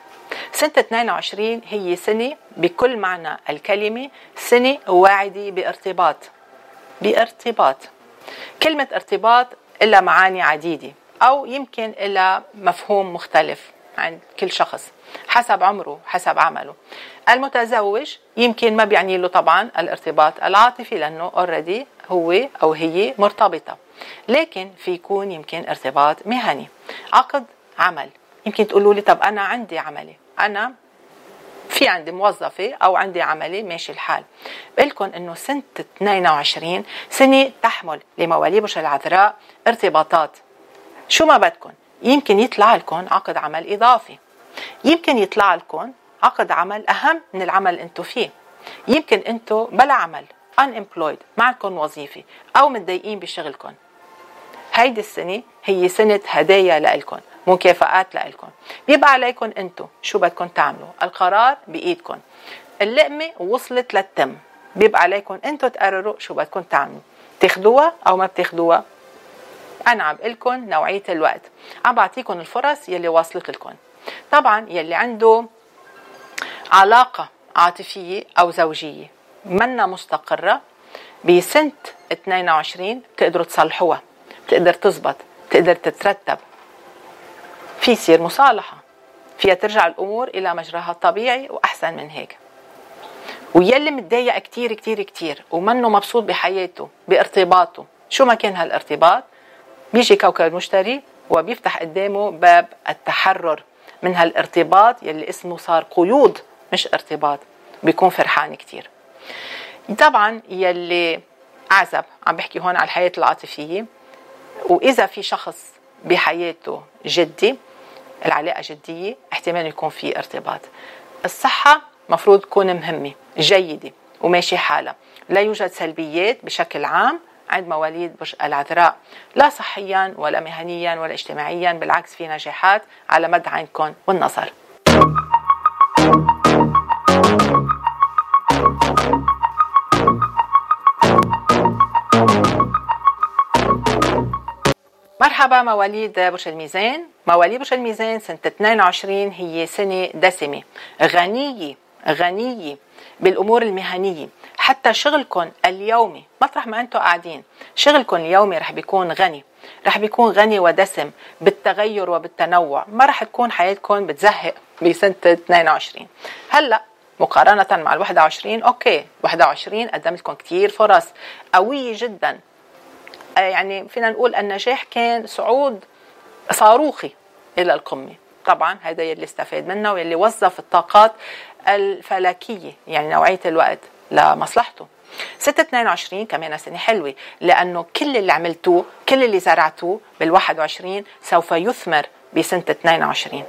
سنة 22 هي سنة بكل معنى الكلمة سنة واعدة بارتباط. بارتباط. كلمة ارتباط لها معاني عديدة أو يمكن لها مفهوم مختلف عند كل شخص حسب عمره حسب عمله. المتزوج يمكن ما بيعني له طبعا الارتباط العاطفي لأنه اوريدي هو أو هي مرتبطة. لكن في يكون يمكن ارتباط مهني. عقد عمل. يمكن تقولوا لي طب أنا عندي عملي. أنا في عندي موظفة أو عندي عملي ماشي الحال. بقول إنه سنة 22 سنة تحمل لمواليد برج العذراء ارتباطات. شو ما بدكم يمكن يطلع لكم عقد عمل إضافي. يمكن يطلع لكم عقد عمل أهم من العمل اللي أنتم فيه. يمكن أنتم بلا عمل unemployed ما عندكم وظيفة أو متضايقين بشغلكم هيدي السنة هي سنة هدايا لإلكم مكافآت لإلكم بيبقى عليكم أنتم شو بدكم تعملوا. القرار بإيدكم اللقمة وصلت للتم. بيبقى عليكم أنتم تقرروا شو بدكم تعملوا. تاخدوها أو ما بتاخدوها؟ أنا عم لكم نوعية الوقت. عم بعطيكم الفرص يلي واصلت لكم طبعا يلي عنده علاقة عاطفية أو زوجية منا مستقرة بسنة 22 تقدروا تصلحوها. تقدر تزبط تقدر تترتب. في يصير مصالحة. فيها ترجع الأمور إلى مجراها الطبيعي وأحسن من هيك. ويلي متضايق كتير كتير كتير ومنه مبسوط بحياته بارتباطه. شو ما كان هالارتباط؟ بيجي كوكب المشتري وبيفتح قدامه باب التحرر من هالارتباط يلي اسمه صار قيود مش ارتباط. بيكون فرحان كتير. طبعا يلي أعزب عم بحكي هون على الحياة العاطفية وإذا في شخص بحياته جدي العلاقة جدية احتمال يكون في ارتباط. الصحة مفروض تكون مهمة جيدة وماشي حالها. لا يوجد سلبيات بشكل عام عند مواليد برج العذراء لا صحيا ولا مهنيا ولا اجتماعيا بالعكس في نجاحات على مدى عينكم والنظر مرحبا مواليد برج الميزان. مواليد برج الميزان سنة 22 هي سنة دسمة. غنية غنية بالأمور المهنية. حتى شغلكم اليومي مطرح ما أنتم قاعدين. شغلكم اليومي رح بيكون غني. رح بيكون غني ودسم بالتغير وبالتنوع. ما رح تكون حياتكم بتزهق بسنة 22 هلأ مقارنة مع ال 21 أوكي 21 قدمت لكم كثير فرص. قوية جدا. يعني فينا نقول النجاح كان صعود صاروخي إلى القمة. طبعا هذا يلي استفاد منه واللي وظف الطاقات الفلكية يعني نوعية الوقت لمصلحته. 6 22 كمان سنة حلوة لأنه كل اللي عملتوه كل اللي زرعتوه بال 21 سوف يثمر بسنة 22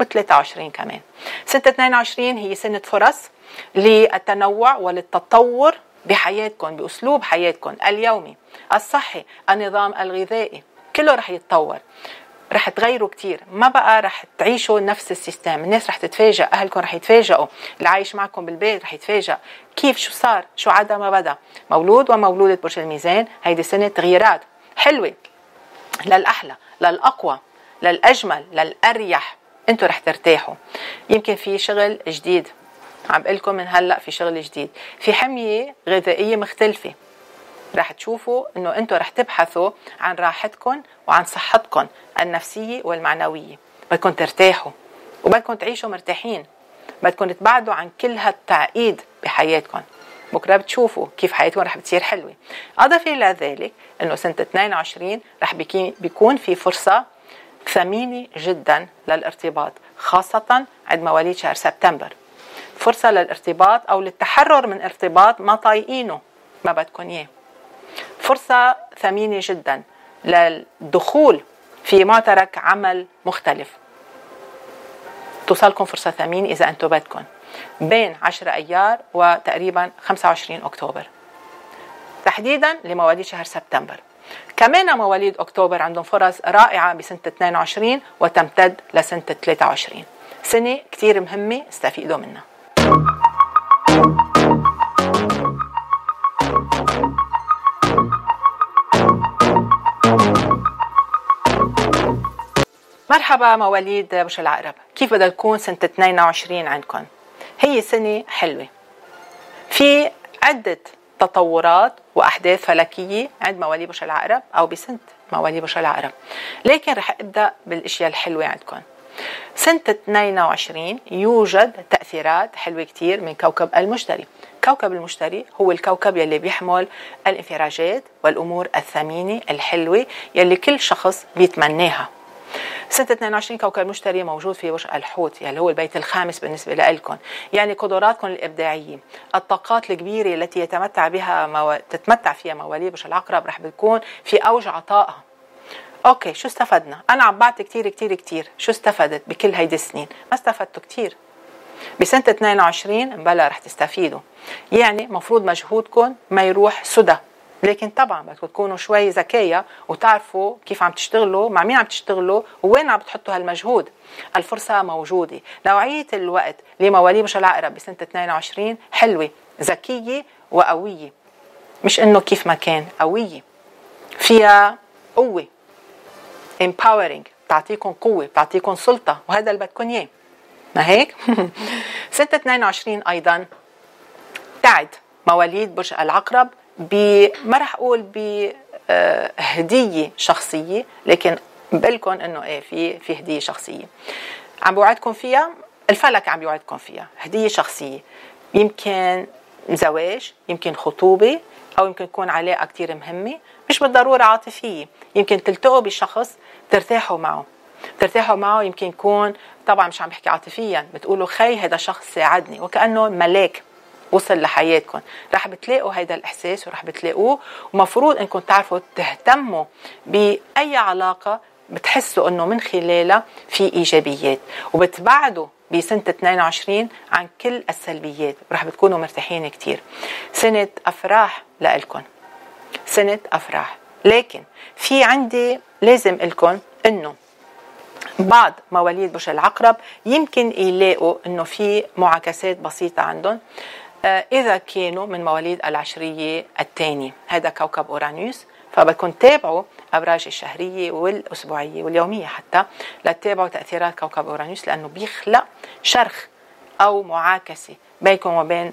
ب 23 كمان. سنه 22 هي سنة فرص للتنوع وللتطور بحياتكم بأسلوب حياتكم اليومي الصحي النظام الغذائي كله رح يتطور رح تغيروا كتير. ما بقى رح تعيشوا نفس السيستم. الناس رح تتفاجئ أهلكم رح يتفاجئوا اللي عايش معكم بالبيت رح يتفاجئ. كيف؟ شو صار؟ شو عدا ما بدا؟ مولود ومولودة برج الميزان هيدي سنة تغييرات حلوة. للأحلى للأقوى للأجمل للأريح. أنتوا رح ترتاحوا. يمكن في شغل جديد. عم بقول لكم من هلأ في شغل جديد. في حمية غذائية مختلفة. رح تشوفوا إنه أنتم رح تبحثوا عن راحتكم وعن صحتكم النفسية والمعنوية. بدكم ترتاحوا وبدكم تعيشوا مرتاحين. بدكم تبعدوا عن كل هالتعقيد بحياتكم بكرة بتشوفوا كيف حياتكم رح بتصير حلوة. اضافه إلى ذلك إنه سنة 22 رح بيكون في فرصة ثمينة جدا للارتباط خاصة عند مواليد شهر سبتمبر. فرصة للارتباط أو للتحرر من ارتباط ما طايقينه ما بدكم إياه. فرصة ثمينة جدا للدخول في معترك عمل مختلف. توصلكم فرصة ثمينة إذا أنتم بدكم بين 10 أيار وتقريبا 25 أكتوبر. تحديدا لمواليد شهر سبتمبر. كمان مواليد أكتوبر عندهم فرص رائعة بسنة 22 وتمتد لسنة 23 سنة كتير مهمة استفيدوا منها. مرحبا مواليد برج العقرب كيف بدها تكون سنة 22 عندكم هي سنة حلوة. في عدة تطورات وأحداث فلكية عند مواليد برج العقرب أو بسنة مواليد برج العقرب لكن رح أبدأ بالأشياء الحلوة عندكم سنة 22 يوجد تأثيرات حلوة كتير من كوكب المشتري. كوكب المشتري هو الكوكب يلي بيحمل الانفراجات والأمور الثمينة الحلوة يلي كل شخص بيتمناها. سنة 22 كوكب المشتري موجود في برج الحوت يعني هو البيت الخامس بالنسبة لكم يعني قدراتكم الإبداعية الطاقات الكبيرة التي يتمتع بها مو... تتمتع فيها مواليد العقرب رح بتكون في أوج عطائها. أوكي شو استفدنا؟ أنا عم بعطي كتير كتير كتير. شو استفدت بكل هيدي السنين؟ ما استفدتوا كتير. بسنة 22 بلا رح تستفيدوا. يعني مفروض مجهودكم ما يروح سدى. لكن طبعا بدكم تكونوا شوي ذكية وتعرفوا كيف عم تشتغلوا مع مين عم تشتغلوا ووين عم بتحطوا هالمجهود. الفرصة موجودة. نوعية الوقت لمواليد برج العقرب بسنة 22 حلوة ذكية وقوية. مش إنه كيف ما كان قوية. فيها قوة. Empowering. بتعطيكم قوة بتعطيكم سلطة. وهذا اللي بدكم إياه. ما هيك؟ سنة 22 أيضا. تعد مواليد برج العقرب ب ما رح أقول بهدية شخصية لكن بقلكم إنه إيه في في هدية شخصية. عم بوعدكم فيها؟ الفلك عم بيوعدكم فيها. هدية شخصية. يمكن زواج يمكن خطوبة أو يمكن تكون علاقة كتير مهمة. مش بالضرورة عاطفية. يمكن تلتقوا بشخص ترتاحوا معه. ترتاحوا معه يمكن يكون طبعا مش عم بحكي عاطفيا بتقولوا خي هذا شخص ساعدني وكأنه ملاك وصل لحياتكم. رح بتلاقوا هيدا الإحساس ورح بتلاقوه. ومفروض إنكم تعرفوا تهتموا بأي علاقة بتحسوا إنه من خلالها في إيجابيات. وبتبعدوا بسنة 22 عن كل السلبيات. ورح بتكونوا مرتاحين كتير. سنة أفراح لإلكم. سنة أفراح. لكن في عندي لازم لكم إنه بعض مواليد برج العقرب يمكن يلاقوا إنه في معاكسات بسيطة عندهم آه، إذا كانوا من مواليد العشرية الثانية. هذا كوكب أورانوس فبدكم تتابعوا أبراج الشهرية والأسبوعية واليومية حتى لتتابعوا تأثيرات كوكب أورانوس لأنه بيخلق شرخ أو معاكسة بينكم وبين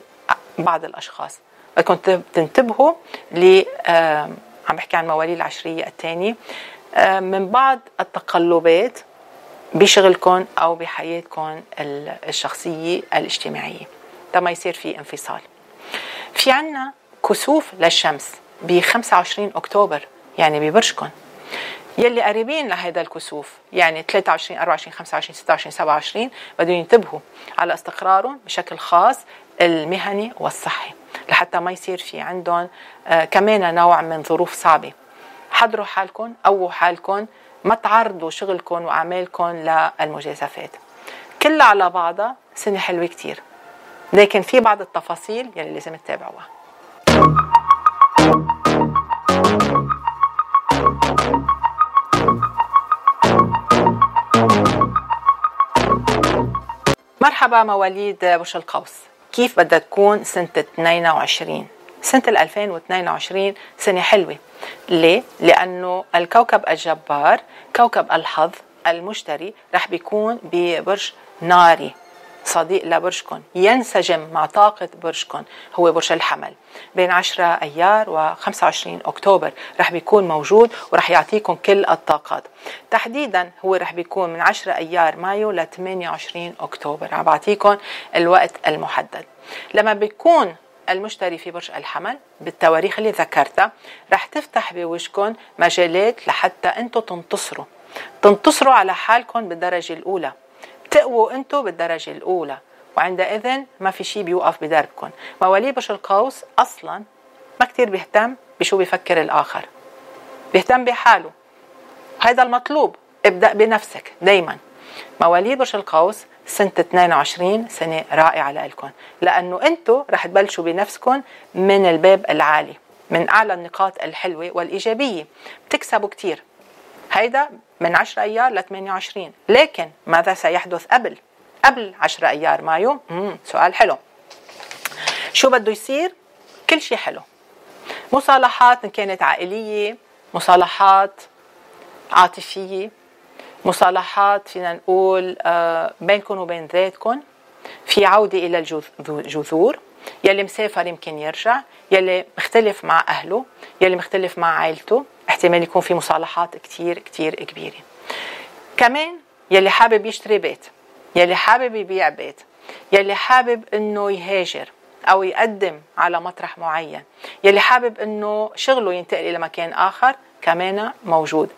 بعض الأشخاص. بدكم تنتبهوا ل آه، عم بحكي عن مواليد العشرية الثانية. آه، من بعض التقلبات بشغلكم أو بحياتكم ال- الشخصية الاجتماعية ما يصير في انفصال. في عنا كسوف للشمس ب 25 أكتوبر يعني ببرجكم يلي قريبين لهيدا الكسوف يعني 23 24 25 26 27 بدهم ينتبهوا على استقرارهم بشكل خاص المهني والصحي. لحتى ما يصير في عندهم آه كمان نوع من ظروف صعبة. حضروا حالكم قووا حالكم ما تعرضوا شغلكم وأعمالكم للمجازفات. كلها على بعضها سنة حلوة كتير. لكن في بعض التفاصيل يلي لازم تتابعوها. مرحبا مواليد برج القوس. كيف بدها تكون سنة 22 سنة 2022 سنة حلوة. ليه؟ لأنه الكوكب الجبار كوكب الحظ المشتري رح بيكون ببرج ناري. صديق لبرجكم ينسجم مع طاقة برجكم هو برج الحمل. بين 10 أيار و 25 أكتوبر رح بيكون موجود ورح يعطيكم كل الطاقات. تحديدا هو رح بيكون من 10 أيار مايو ل 28 أكتوبر. عم بعطيكم الوقت المحدد. لما بيكون المشتري في برج الحمل بالتواريخ اللي ذكرتها رح تفتح بوجهكم مجالات لحتى أنتم تنتصروا. تنتصروا على حالكم بالدرجة الأولى. تقووا أنتم بالدرجة الأولى. وعندئذ ما في شيء بيوقف بدربكم مواليد برج القوس أصلا ما كتير بيهتم بشو بيفكر الآخر. بيهتم بحاله. هذا المطلوب. ابدأ بنفسك دايما. مواليد برج القوس سنة 22 سنة رائعة لكم لأنه أنتم رح تبلشوا بنفسكم من الباب العالي من أعلى النقاط الحلوة والإيجابية. بتكسبوا كتير. هيدا من 10 أيار ل 28 لكن ماذا سيحدث قبل؟ قبل 10 أيار مايو؟ مم. سؤال حلو. شو بده يصير؟ كل شيء حلو. مصالحات إن كانت عائلية مصالحات عاطفية مصالحات فينا نقول آه، بينكم وبين ذاتكم في عودة إلى الجذور يلي مسافر يمكن يرجع. يلي مختلف مع أهله. يلي مختلف مع عائلته. احتمال يكون في مصالحات كتير كتير كبيرة. كمان يلي حابب يشتري بيت يلي حابب يبيع بيت يلي حابب إنه يهاجر أو يقدم على مطرح معين يلي حابب إنه شغله ينتقل إلى مكان آخر كمان موجود.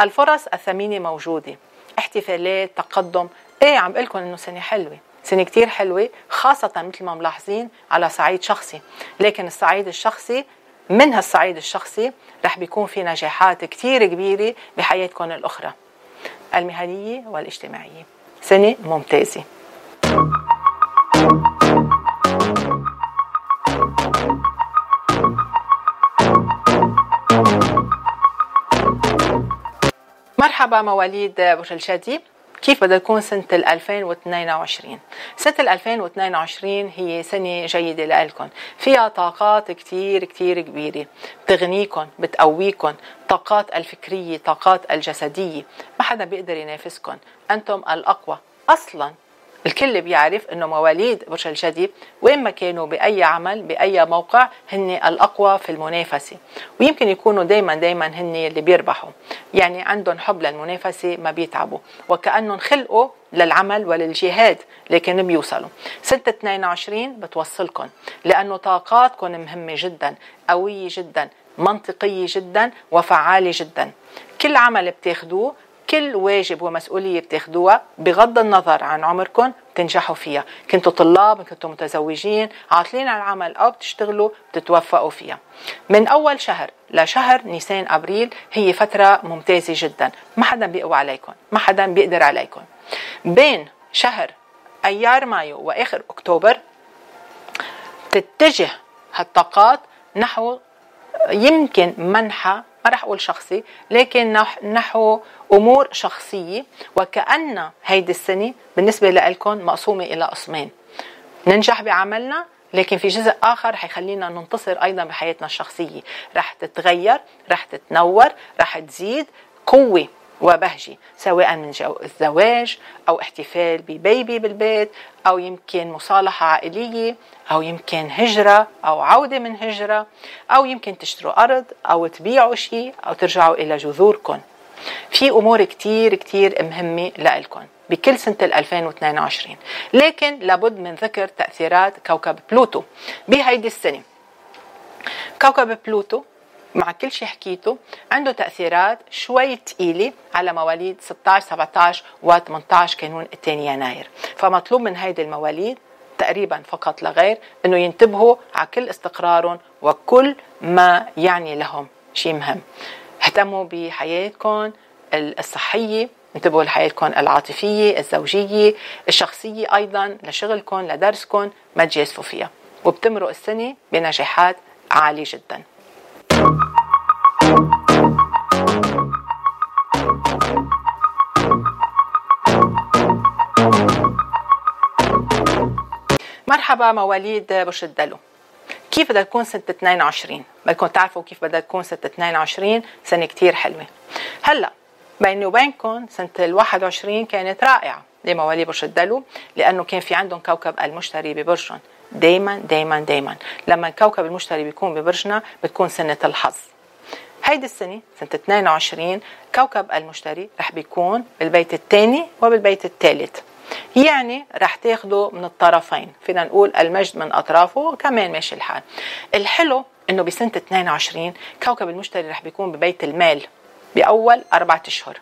الفرص الثمينة موجودة احتفالات تقدم. إيه عم بقول لكم إنه سنة حلوة سنة كتير حلوة خاصة مثل ما ملاحظين على صعيد شخصي. لكن الصعيد الشخصي من هالصعيد الشخصي؟ رح بيكون في نجاحات كتير كبيرة بحياتكم الأخرى المهنية والاجتماعية. سنة ممتازة. مرحبا مواليد برج الجدي كيف بدها تكون سنة 2022 سنة 2022 هي سنة جيدة لكم فيها طاقات كتير كتير كبيرة. بتغنيكم بتقويكم طاقات الفكرية طاقات الجسدية. ما حدا بيقدر ينافسكم أنتم الأقوى. أصلا. الكل بيعرف إنه مواليد برج الجدي وين ما كانوا بأي عمل بأي موقع هن الأقوى في المنافسة. ويمكن يكونوا دائما دائما هن اللي بيربحوا. يعني عندهم حب للمنافسة ما بيتعبوا. وكأنهم خلقوا للعمل وللجهاد لكن بيوصلوا. سنة 22 بتوصلكم لأنه طاقاتكم مهمة جدا قوية جدا منطقية جدا وفعالة جدا. كل عمل بتاخدوه كل واجب ومسؤولية بتاخدوها بغض النظر عن عمركم بتنجحوا فيها. كنتوا طلاب كنتوا متزوجين عاطلين على العمل أو بتشتغلوا بتتوفقوا فيها. من أول شهر لشهر نيسان أبريل هي فترة ممتازة جدا. ما حدا بيقوى عليكم ما حدا بيقدر عليكم بين شهر أيار مايو وآخر أكتوبر تتجه هالطاقات نحو يمكن منحى ما رح أقول شخصي لكن نحو أمور شخصية. وكأن هيدي السنة بالنسبة لكم مقسومة إلى قسمين. ننجح بعملنا لكن في جزء آخر حيخلينا ننتصر أيضا بحياتنا الشخصية. رح تتغير رح تتنور رح تزيد قوة. وبهجة سواء من جو الزواج أو احتفال ببيبي بالبيت أو يمكن مصالحة عائلية أو يمكن هجرة أو عودة من هجرة أو يمكن تشتروا أرض أو تبيعوا شيء أو ترجعوا إلى جذوركم في أمور كتير كتير مهمة لإلكم بكل سنة 2022 لكن لابد من ذكر تأثيرات كوكب بلوتو بهيدي السنة. كوكب بلوتو مع كل شيء حكيته عنده تأثيرات شوي تقيلة على مواليد 16 17 و 18 كانون الثاني يناير. فمطلوب من هيدي المواليد تقريبا فقط لا غير إنه ينتبهوا على كل استقرارهم وكل ما يعني لهم شيء مهم. اهتموا بحياتكم الصحية انتبهوا لحياتكم العاطفية الزوجية الشخصية أيضا لشغلكم لدرسكم ما تجازفوا فيها وبتمرق السنة بنجاحات عالية جدا. مرحبا مواليد برج الدلو. كيف بدها تكون سنة 22 بدكم تعرفوا كيف بدها تكون سنة 22 سنة كتير حلوة. هلأ بيني وبينكم سنة ال 21 كانت رائعة لمواليد برج الدلو لأنه كان في عندهم كوكب المشتري ببرجهم دايما دايما دايما. لما الكوكب المشتري بيكون ببرجنا بتكون سنة الحظ. هيدي السنة سنة 22 كوكب المشتري رح بيكون بالبيت الثاني وبالبيت الثالث. يعني رح تاخده من الطرفين. فينا نقول المجد من أطرافه كمان ماشي الحال. الحلو إنه بسنة 22 كوكب المشتري رح بيكون ببيت المال. بأول أربعة أشهر.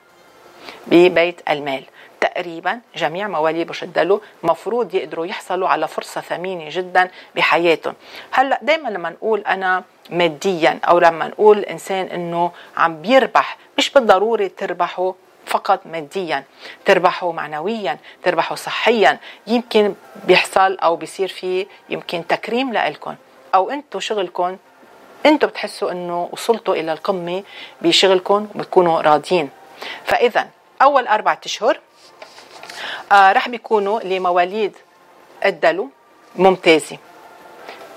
ببيت المال. تقريبا جميع مواليد برج الدلو مفروض يقدروا يحصلوا على فرصة ثمينة جدا بحياتهم. هلأ دائما لما نقول أنا ماديا أو لما نقول الإنسان أنه عم بيربح مش بالضروري تربحوا فقط ماديا تربحوا معنويا تربحوا صحيا. يمكن بيحصل أو بيصير في يمكن تكريم لإلكم أو أنتم شغلكم أنتم بتحسوا إنه وصلتوا إلى القمة بشغلكم وبتكونوا راضيين. فاذا أول اربعة أشهر آه رح بيكونوا لمواليد الدلو ممتازة.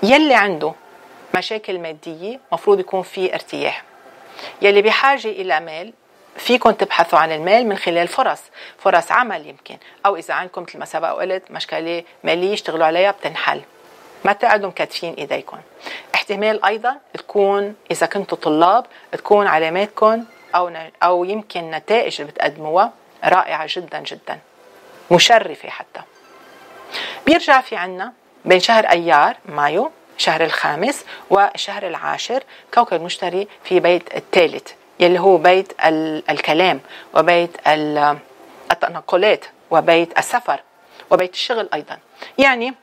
يلي عنده مشاكل مادية مفروض يكون في ارتياح. يلي بحاجة إلى مال فيكم تبحثوا عن المال من خلال فرص فرص عمل يمكن أو إذا عندكم مثل ما سبق وقلت مشكلة مالية اشتغلوا عليها بتنحل. ما تقعدوا مكتفين إيديكم. احتمال أيضا تكون إذا كنتوا طلاب تكون علاماتكم أو أو يمكن نتائج اللي بتقدموها رائعة جدا جدا. مشرفة حتى. بيرجع في عنا بين شهر أيار مايو شهر الخامس والشهر العاشر كوكب المشتري في بيت الثالث. يلي هو بيت الكلام وبيت التنقلات وبيت السفر وبيت الشغل أيضا. يعني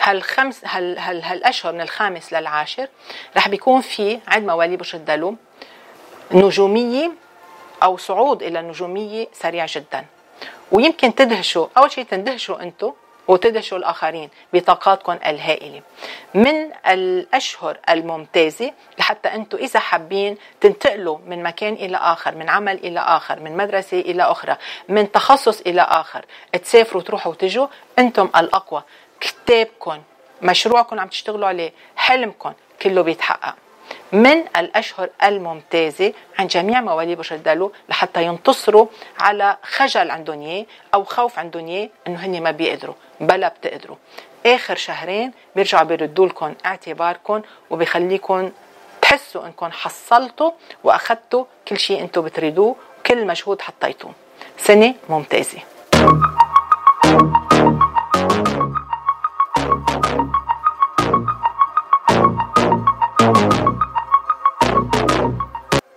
هالخمس هال هال هالأشهر من الخامس للعاشر رح بيكون في عند مواليد برج الدلو نجومية أو صعود إلى النجوميه سريع جدا. ويمكن تدهشوا أول شيء تندهشوا أنتم وتدهشوا الآخرين بطاقاتكم الهائلة. من الأشهر الممتازة لحتى أنتم إذا حابين تنتقلوا من مكان إلى آخر من عمل إلى آخر من مدرسة إلى أخرى من تخصص إلى آخر تسافروا تروحوا وتجوا أنتم الأقوى. كتابكم مشروعكم عم تشتغلوا عليه حلمكم كله بيتحقق. من الأشهر الممتازة عند جميع مواليد برج الدلو لحتى ينتصروا على خجل عندهم إياه أو خوف عندهم إياه إنه هن ما بيقدروا بلا بتقدروا. آخر شهرين بيرجعوا بيردوا لكم اعتباركم وبيخليكم تحسوا إنكم حصلتوا وأخذتوا كل شيء أنتم بتريدوه كل مجهود حطيتوه. سنة ممتازة.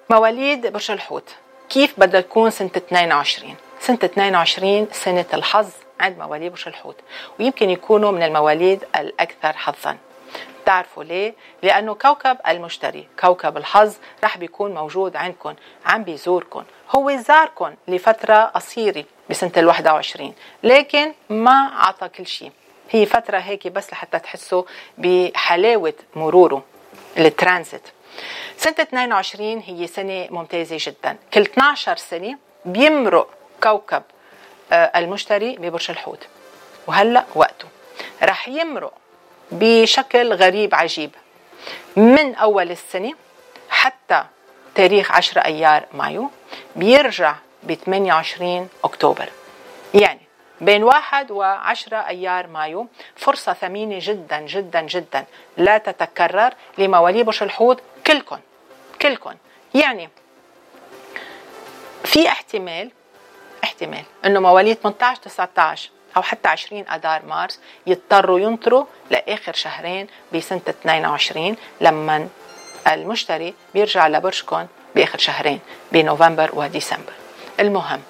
مواليد برج الحوت. كيف بدها تكون سنة 22 سنة 22 سنة الحظ عند مواليد برج الحوت ويمكن يكونوا من المواليد الأكثر حظا. تعرفوا ليه؟ لأنه كوكب المشتري كوكب الحظ رح بيكون موجود عندكم عم بيزوركم. هو زاركم لفترة قصيرة بسنة ال 21 لكن ما أعطى كل شيء. هي فترة هيك بس لحتى تحسوا بحلاوة مروره الترانزيت. سنة 22 هي سنة ممتازة جدا. كل 12 سنة بيمرق كوكب المشتري ببرج الحوت. وهلأ وقته. رح يمرق بشكل غريب عجيب. من أول السنة حتى تاريخ 10 أيار مايو بيرجع ب 28 أكتوبر. يعني بين واحد وعشرة أيار مايو فرصة ثمينة جدا جدا جدا لا تتكرر لمواليد برج الحوت كلكم كلكم يعني في احتمال احتمال إنه مواليد 18 19 أو حتى 20 آذار مارس يضطروا ينطروا لآخر شهرين بسنة 22 لما المشتري بيرجع لبرجكم بآخر شهرين بنوفمبر وديسمبر. المهم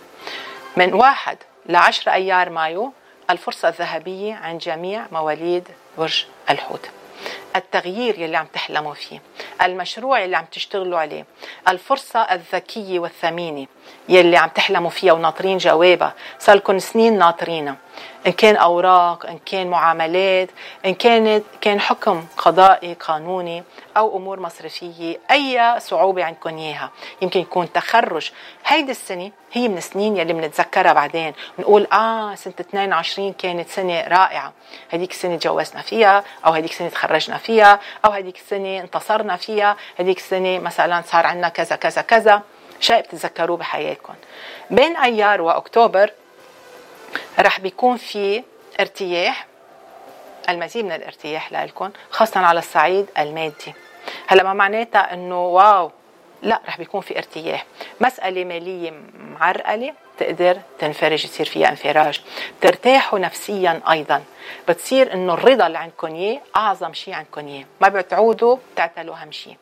من واحد لعشر أيار مايو الفرصة الذهبية عند جميع مواليد برج الحوت. التغيير يلي عم تحلموا فيه المشروع يلي عم تشتغلوا عليه الفرصة الذكية والثمينة يلي عم تحلموا فيها وناطرين جوابها صار لكم سنين ناطرينها. إن كان أوراق إن كان معاملات إن كانت كان حكم قضائي قانوني أو أمور مصرفية أي صعوبة عندكم إياها. يمكن يكون تخرج هيدي السنة هي من السنين يلي بنتذكرها بعدين. بنقول آه سنة 22 كانت سنة رائعة. هديك السنة تجوزنا فيها أو هديك السنة تخرجنا فيها أو هديك السنة انتصرنا فيها. هديك السنة مثلا صار عندنا كذا كذا كذا. شيء بتتذكروه بحياتكم بين أيار وأكتوبر رح بيكون في ارتياح المزيد من الارتياح لكم خاصة على الصعيد المادي. هلا ما معناتها إنه واو لا رح بيكون في ارتياح. مسألة مالية معرقلة تقدر تنفرج يصير فيها انفراج. ترتاحوا نفسيا أيضا. بتصير إنه الرضا اللي عندكم إياه أعظم شيء عندكم إياه. ما بتعودوا تعتلوا أهم شيء.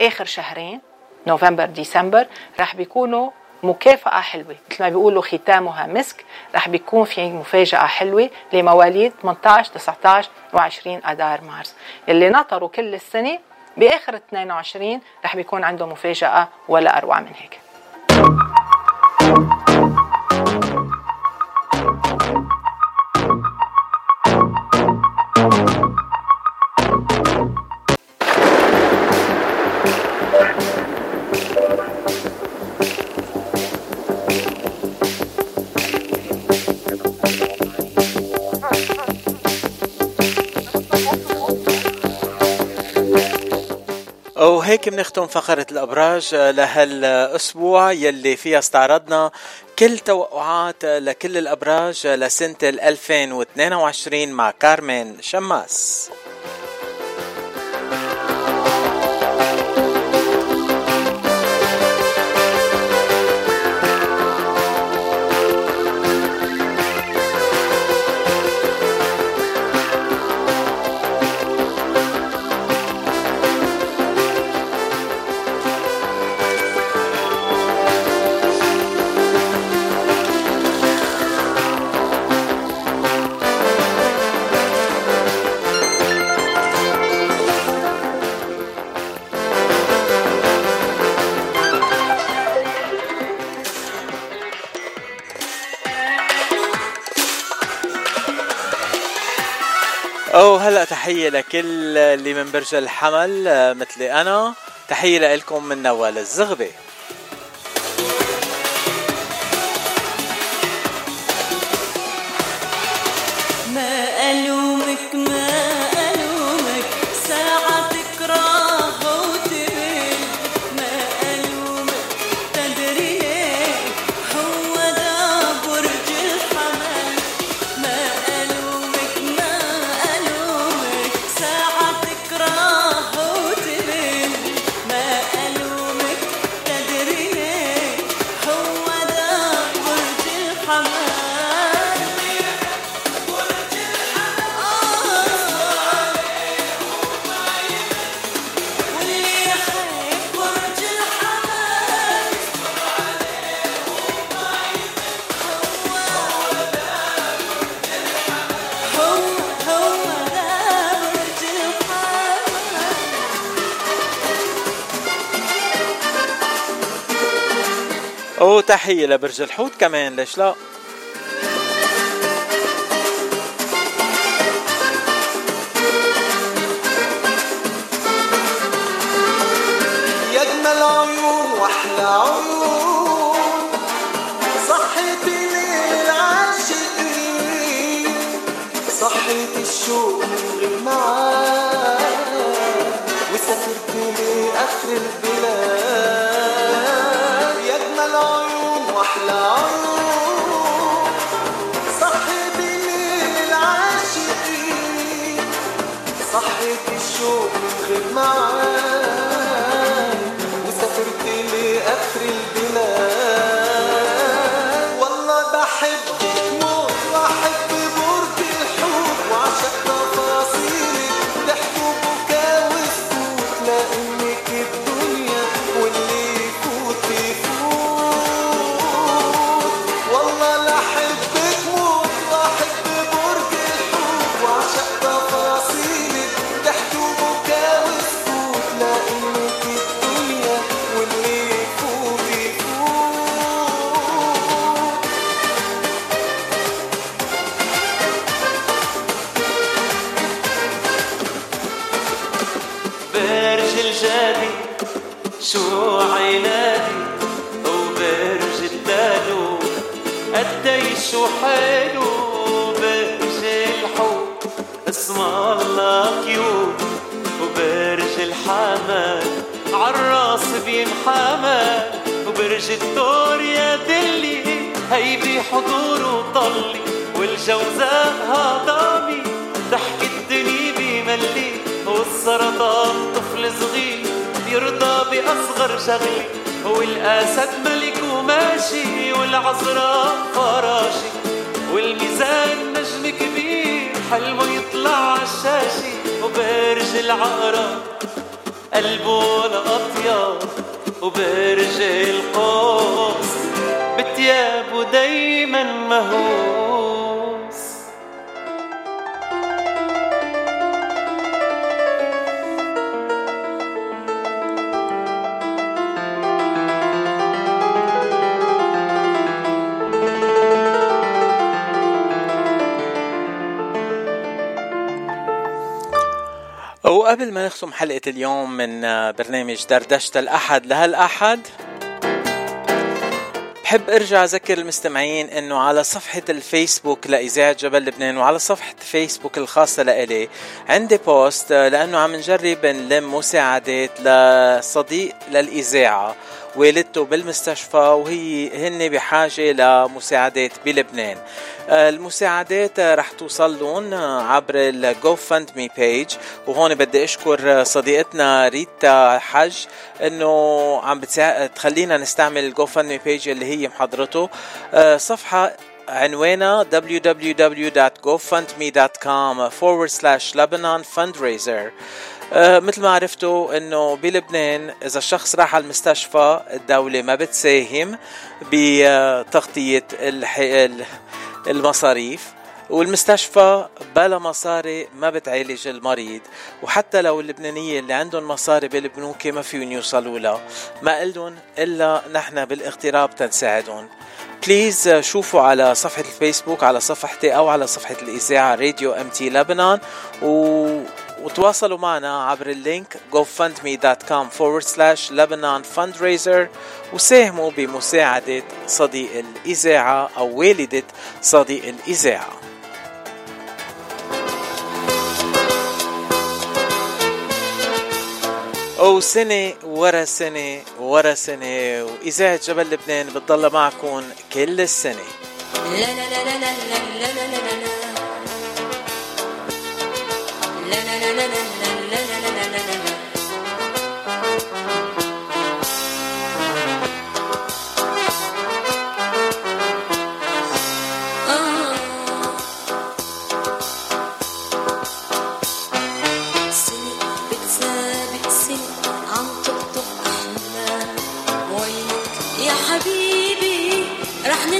آخر شهرين نوفمبر ديسمبر رح بيكونوا مكافأة حلوة. مثل ما بيقولوا ختامها مسك رح بيكون في مفاجأة حلوة لمواليد 18 19 و20 أدار مارس. اللي نطروا كل السنة بآخر 22 رح بيكون عنده مفاجأة ولا أروع من هيك. وهيك بنختم فقرة الأبراج لهالأسبوع يلي فيها استعرضنا كل توقعات لكل الأبراج لسنة 2022 مع كارمن شماس. تحية لكل اللي من برج الحمل آه، مثلي أنا. تحية لكم من نوال الزغبي. وتحية لبرج الحوت كمان ليش لا؟ يا اجمل عيون وأحلى عيون صحتي للعاشقين صحيت الشوق من غير معاد وسافرت لآخر البلاد الدور يا دلي هي بحضور وطلي والجوزاء هضامي. ضحك الدنيا بملي والسرطان طفل صغير يرضى بأصغر شغلي. والأسد ملك وماشي والعذراء فراشي. والميزان نجم كبير حلمه يطلع عالشاشة وبرج العقرب قلبه الأطيب وبرج القوس بتيابه دايما مهووس. وقبل ما نختم حلقة اليوم من برنامج دردشة الأحد لهالأحد بحب أرجع أذكر المستمعين إنه على صفحة الفيسبوك لإذاعة جبل لبنان وعلى صفحة فيسبوك الخاصة لإلي عندي بوست لأنه عم نجرب نلم مساعدات لصديق للإذاعة. والدته بالمستشفى وهي هن بحاجة لمساعدات بلبنان. المساعدات رح توصل لهم عبر ال GoFundMe page وهون بدي أشكر صديقتنا ريتا حج إنه عم بتساعد تخلينا نستعمل ال GoFundMe page اللي هي محضرته. صفحة عنوانها www.gofundme.com forward slash Lebanon fundraiser. مثل ما عرفتوا إنه بلبنان إذا الشخص راح على المستشفى الدولة ما بتساهم بتغطية المصاريف والمستشفى بلا مصاري ما بتعالج المريض. وحتى لو اللبنانية اللي عندهم مصاري بالبنوك ما فيهم يوصلوا لها ما إلن إلا نحن بالاغتراب تنساعدهم. please شوفوا على صفحة الفيسبوك على صفحتي أو على صفحة الإذاعة راديو إم تي لبنان و وتواصلوا معنا عبر ال link gofundme.com forward slash Lebanon fundraiser وساهموا بمساعدة صديق الإذاعة أو والدة صديق الإذاعة وسنة ورا سنة ورا سنة وإذاعة جبل لبنان بتضل معكم كل السنة لا لا لا لا لا لا لا لا لا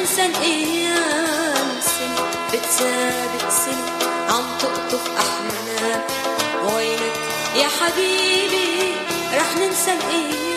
ننسى الأيام سنة بتسابق سنة عم تقطف يا حبيبي رح ننسى الأيام.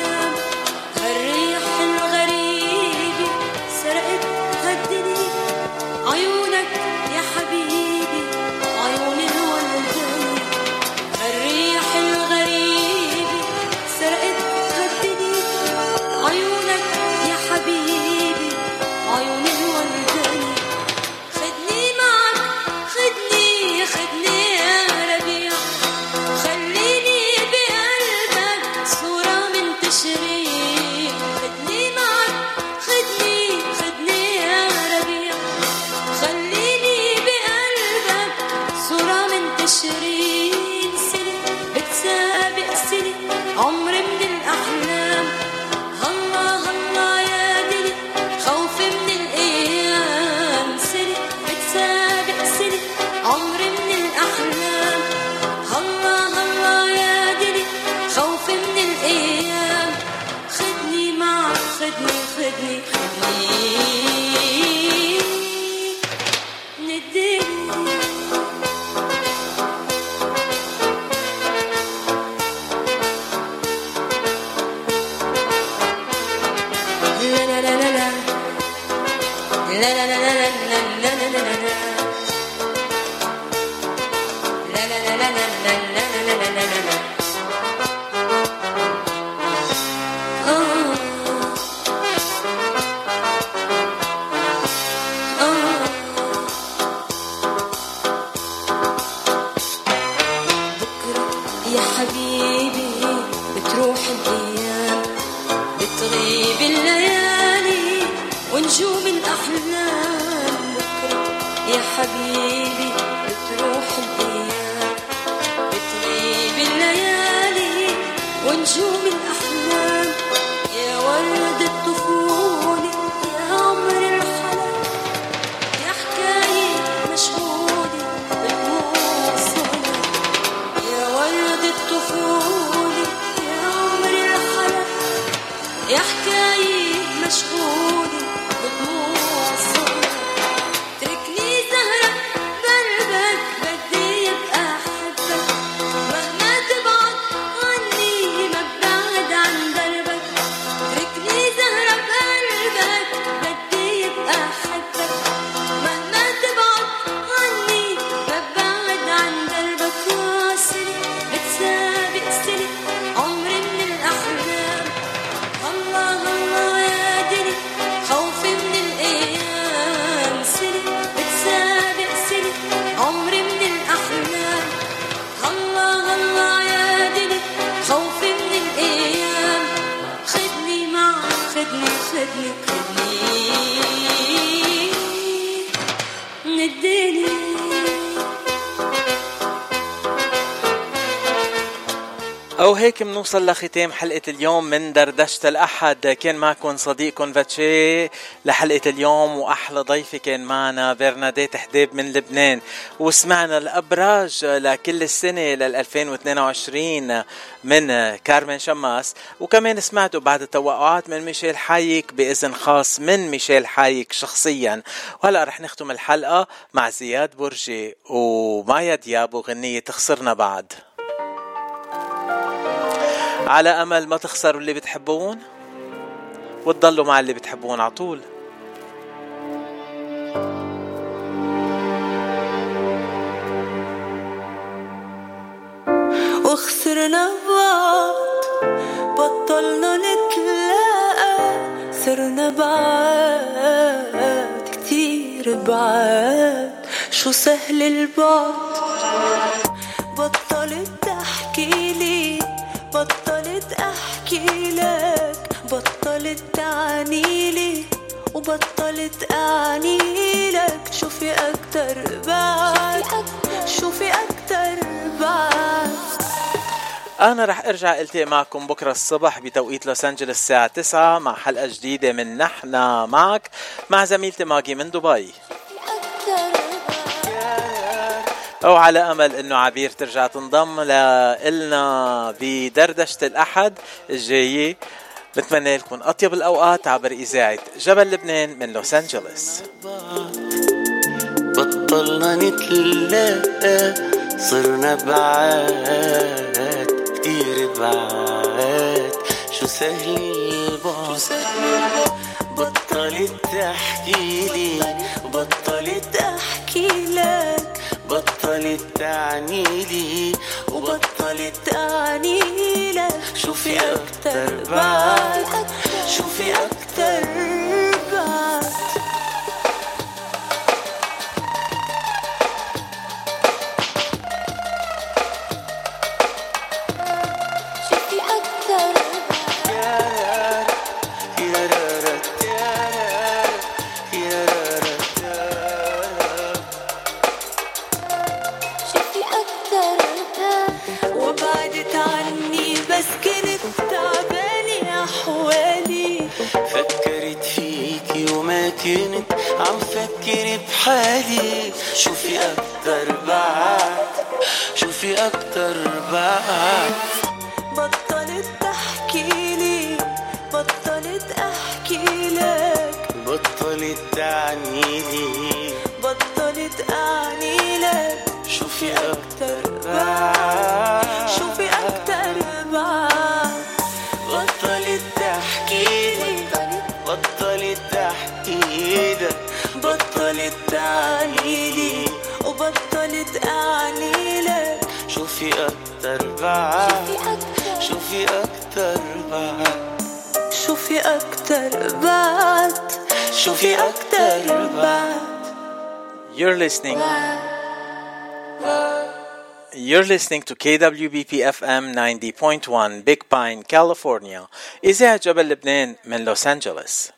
خدني خدني خدني من أو هيك منوصل لختام حلقة اليوم من دردشة الأحد. كان معكم صديقكم فاتشي لحلقة اليوم وأحلى ضيفة كان معنا برناديت حديب من لبنان. وسمعنا الأبراج لكل السنة لل 2022 من كارمن شماس. وكمان سمعتوا بعد التوقعات من ميشيل حايك بإذن خاص من ميشيل حايك شخصيا. وهلا رح نختم الحلقة مع زياد برجي ومايا دياب وغنية تخسرنا بعد. على أمل ما تخسروا اللي بتحبون وتضلوا مع اللي بتحبون على طول. وخسرنا بعض بطلنا نتلاقى صرنا بعاد كتير بعاد شو سهل البعد؟ بطلت تحكي لي بطلت احكي لك بطلت تعني لي وبطلت أعني لك. شوفي أكتر بعد شوفي أكتر بعد. أنا رح أرجع إلتقي معكم بكرة الصبح بتوقيت لوس انجلوس الساعة 9 مع حلقة جديدة من نحنا معك مع زميلتي ماجي من دبي. أو على أمل إنه عبير ترجع تنضم لنا بدردشة الأحد الجاية. بتمنى لكم أطيب الأوقات عبر إذاعة جبل لبنان من لوس أنجلوس. بطلنا نتلاقى صرنا بعاد كتير بعاد. شو سهل البعد بطلت تحكي لي بطلت احكي بطلت تعني لي وبطلت تعني لك شوفي أكتر بعد. شوفي أكتر. كنت عم فكر بحالي. شوفي أكتر بعد شوفي أكتر بعد. بطلت تحكي لي بطلت أحكي لك. بطلت تعني لي. بطلت أعني لك. شوفي أكتر بعد. شوفي أكتر بعد. شوفي أكتر بعد شوفي أكتر بعد شوفي أكتر بعد شوفي أكتر بعد You're listening. You're listening to KWBP FM 90.1 Big Pine, California. إذاعة جبل لبنان من لوس أنجلوس.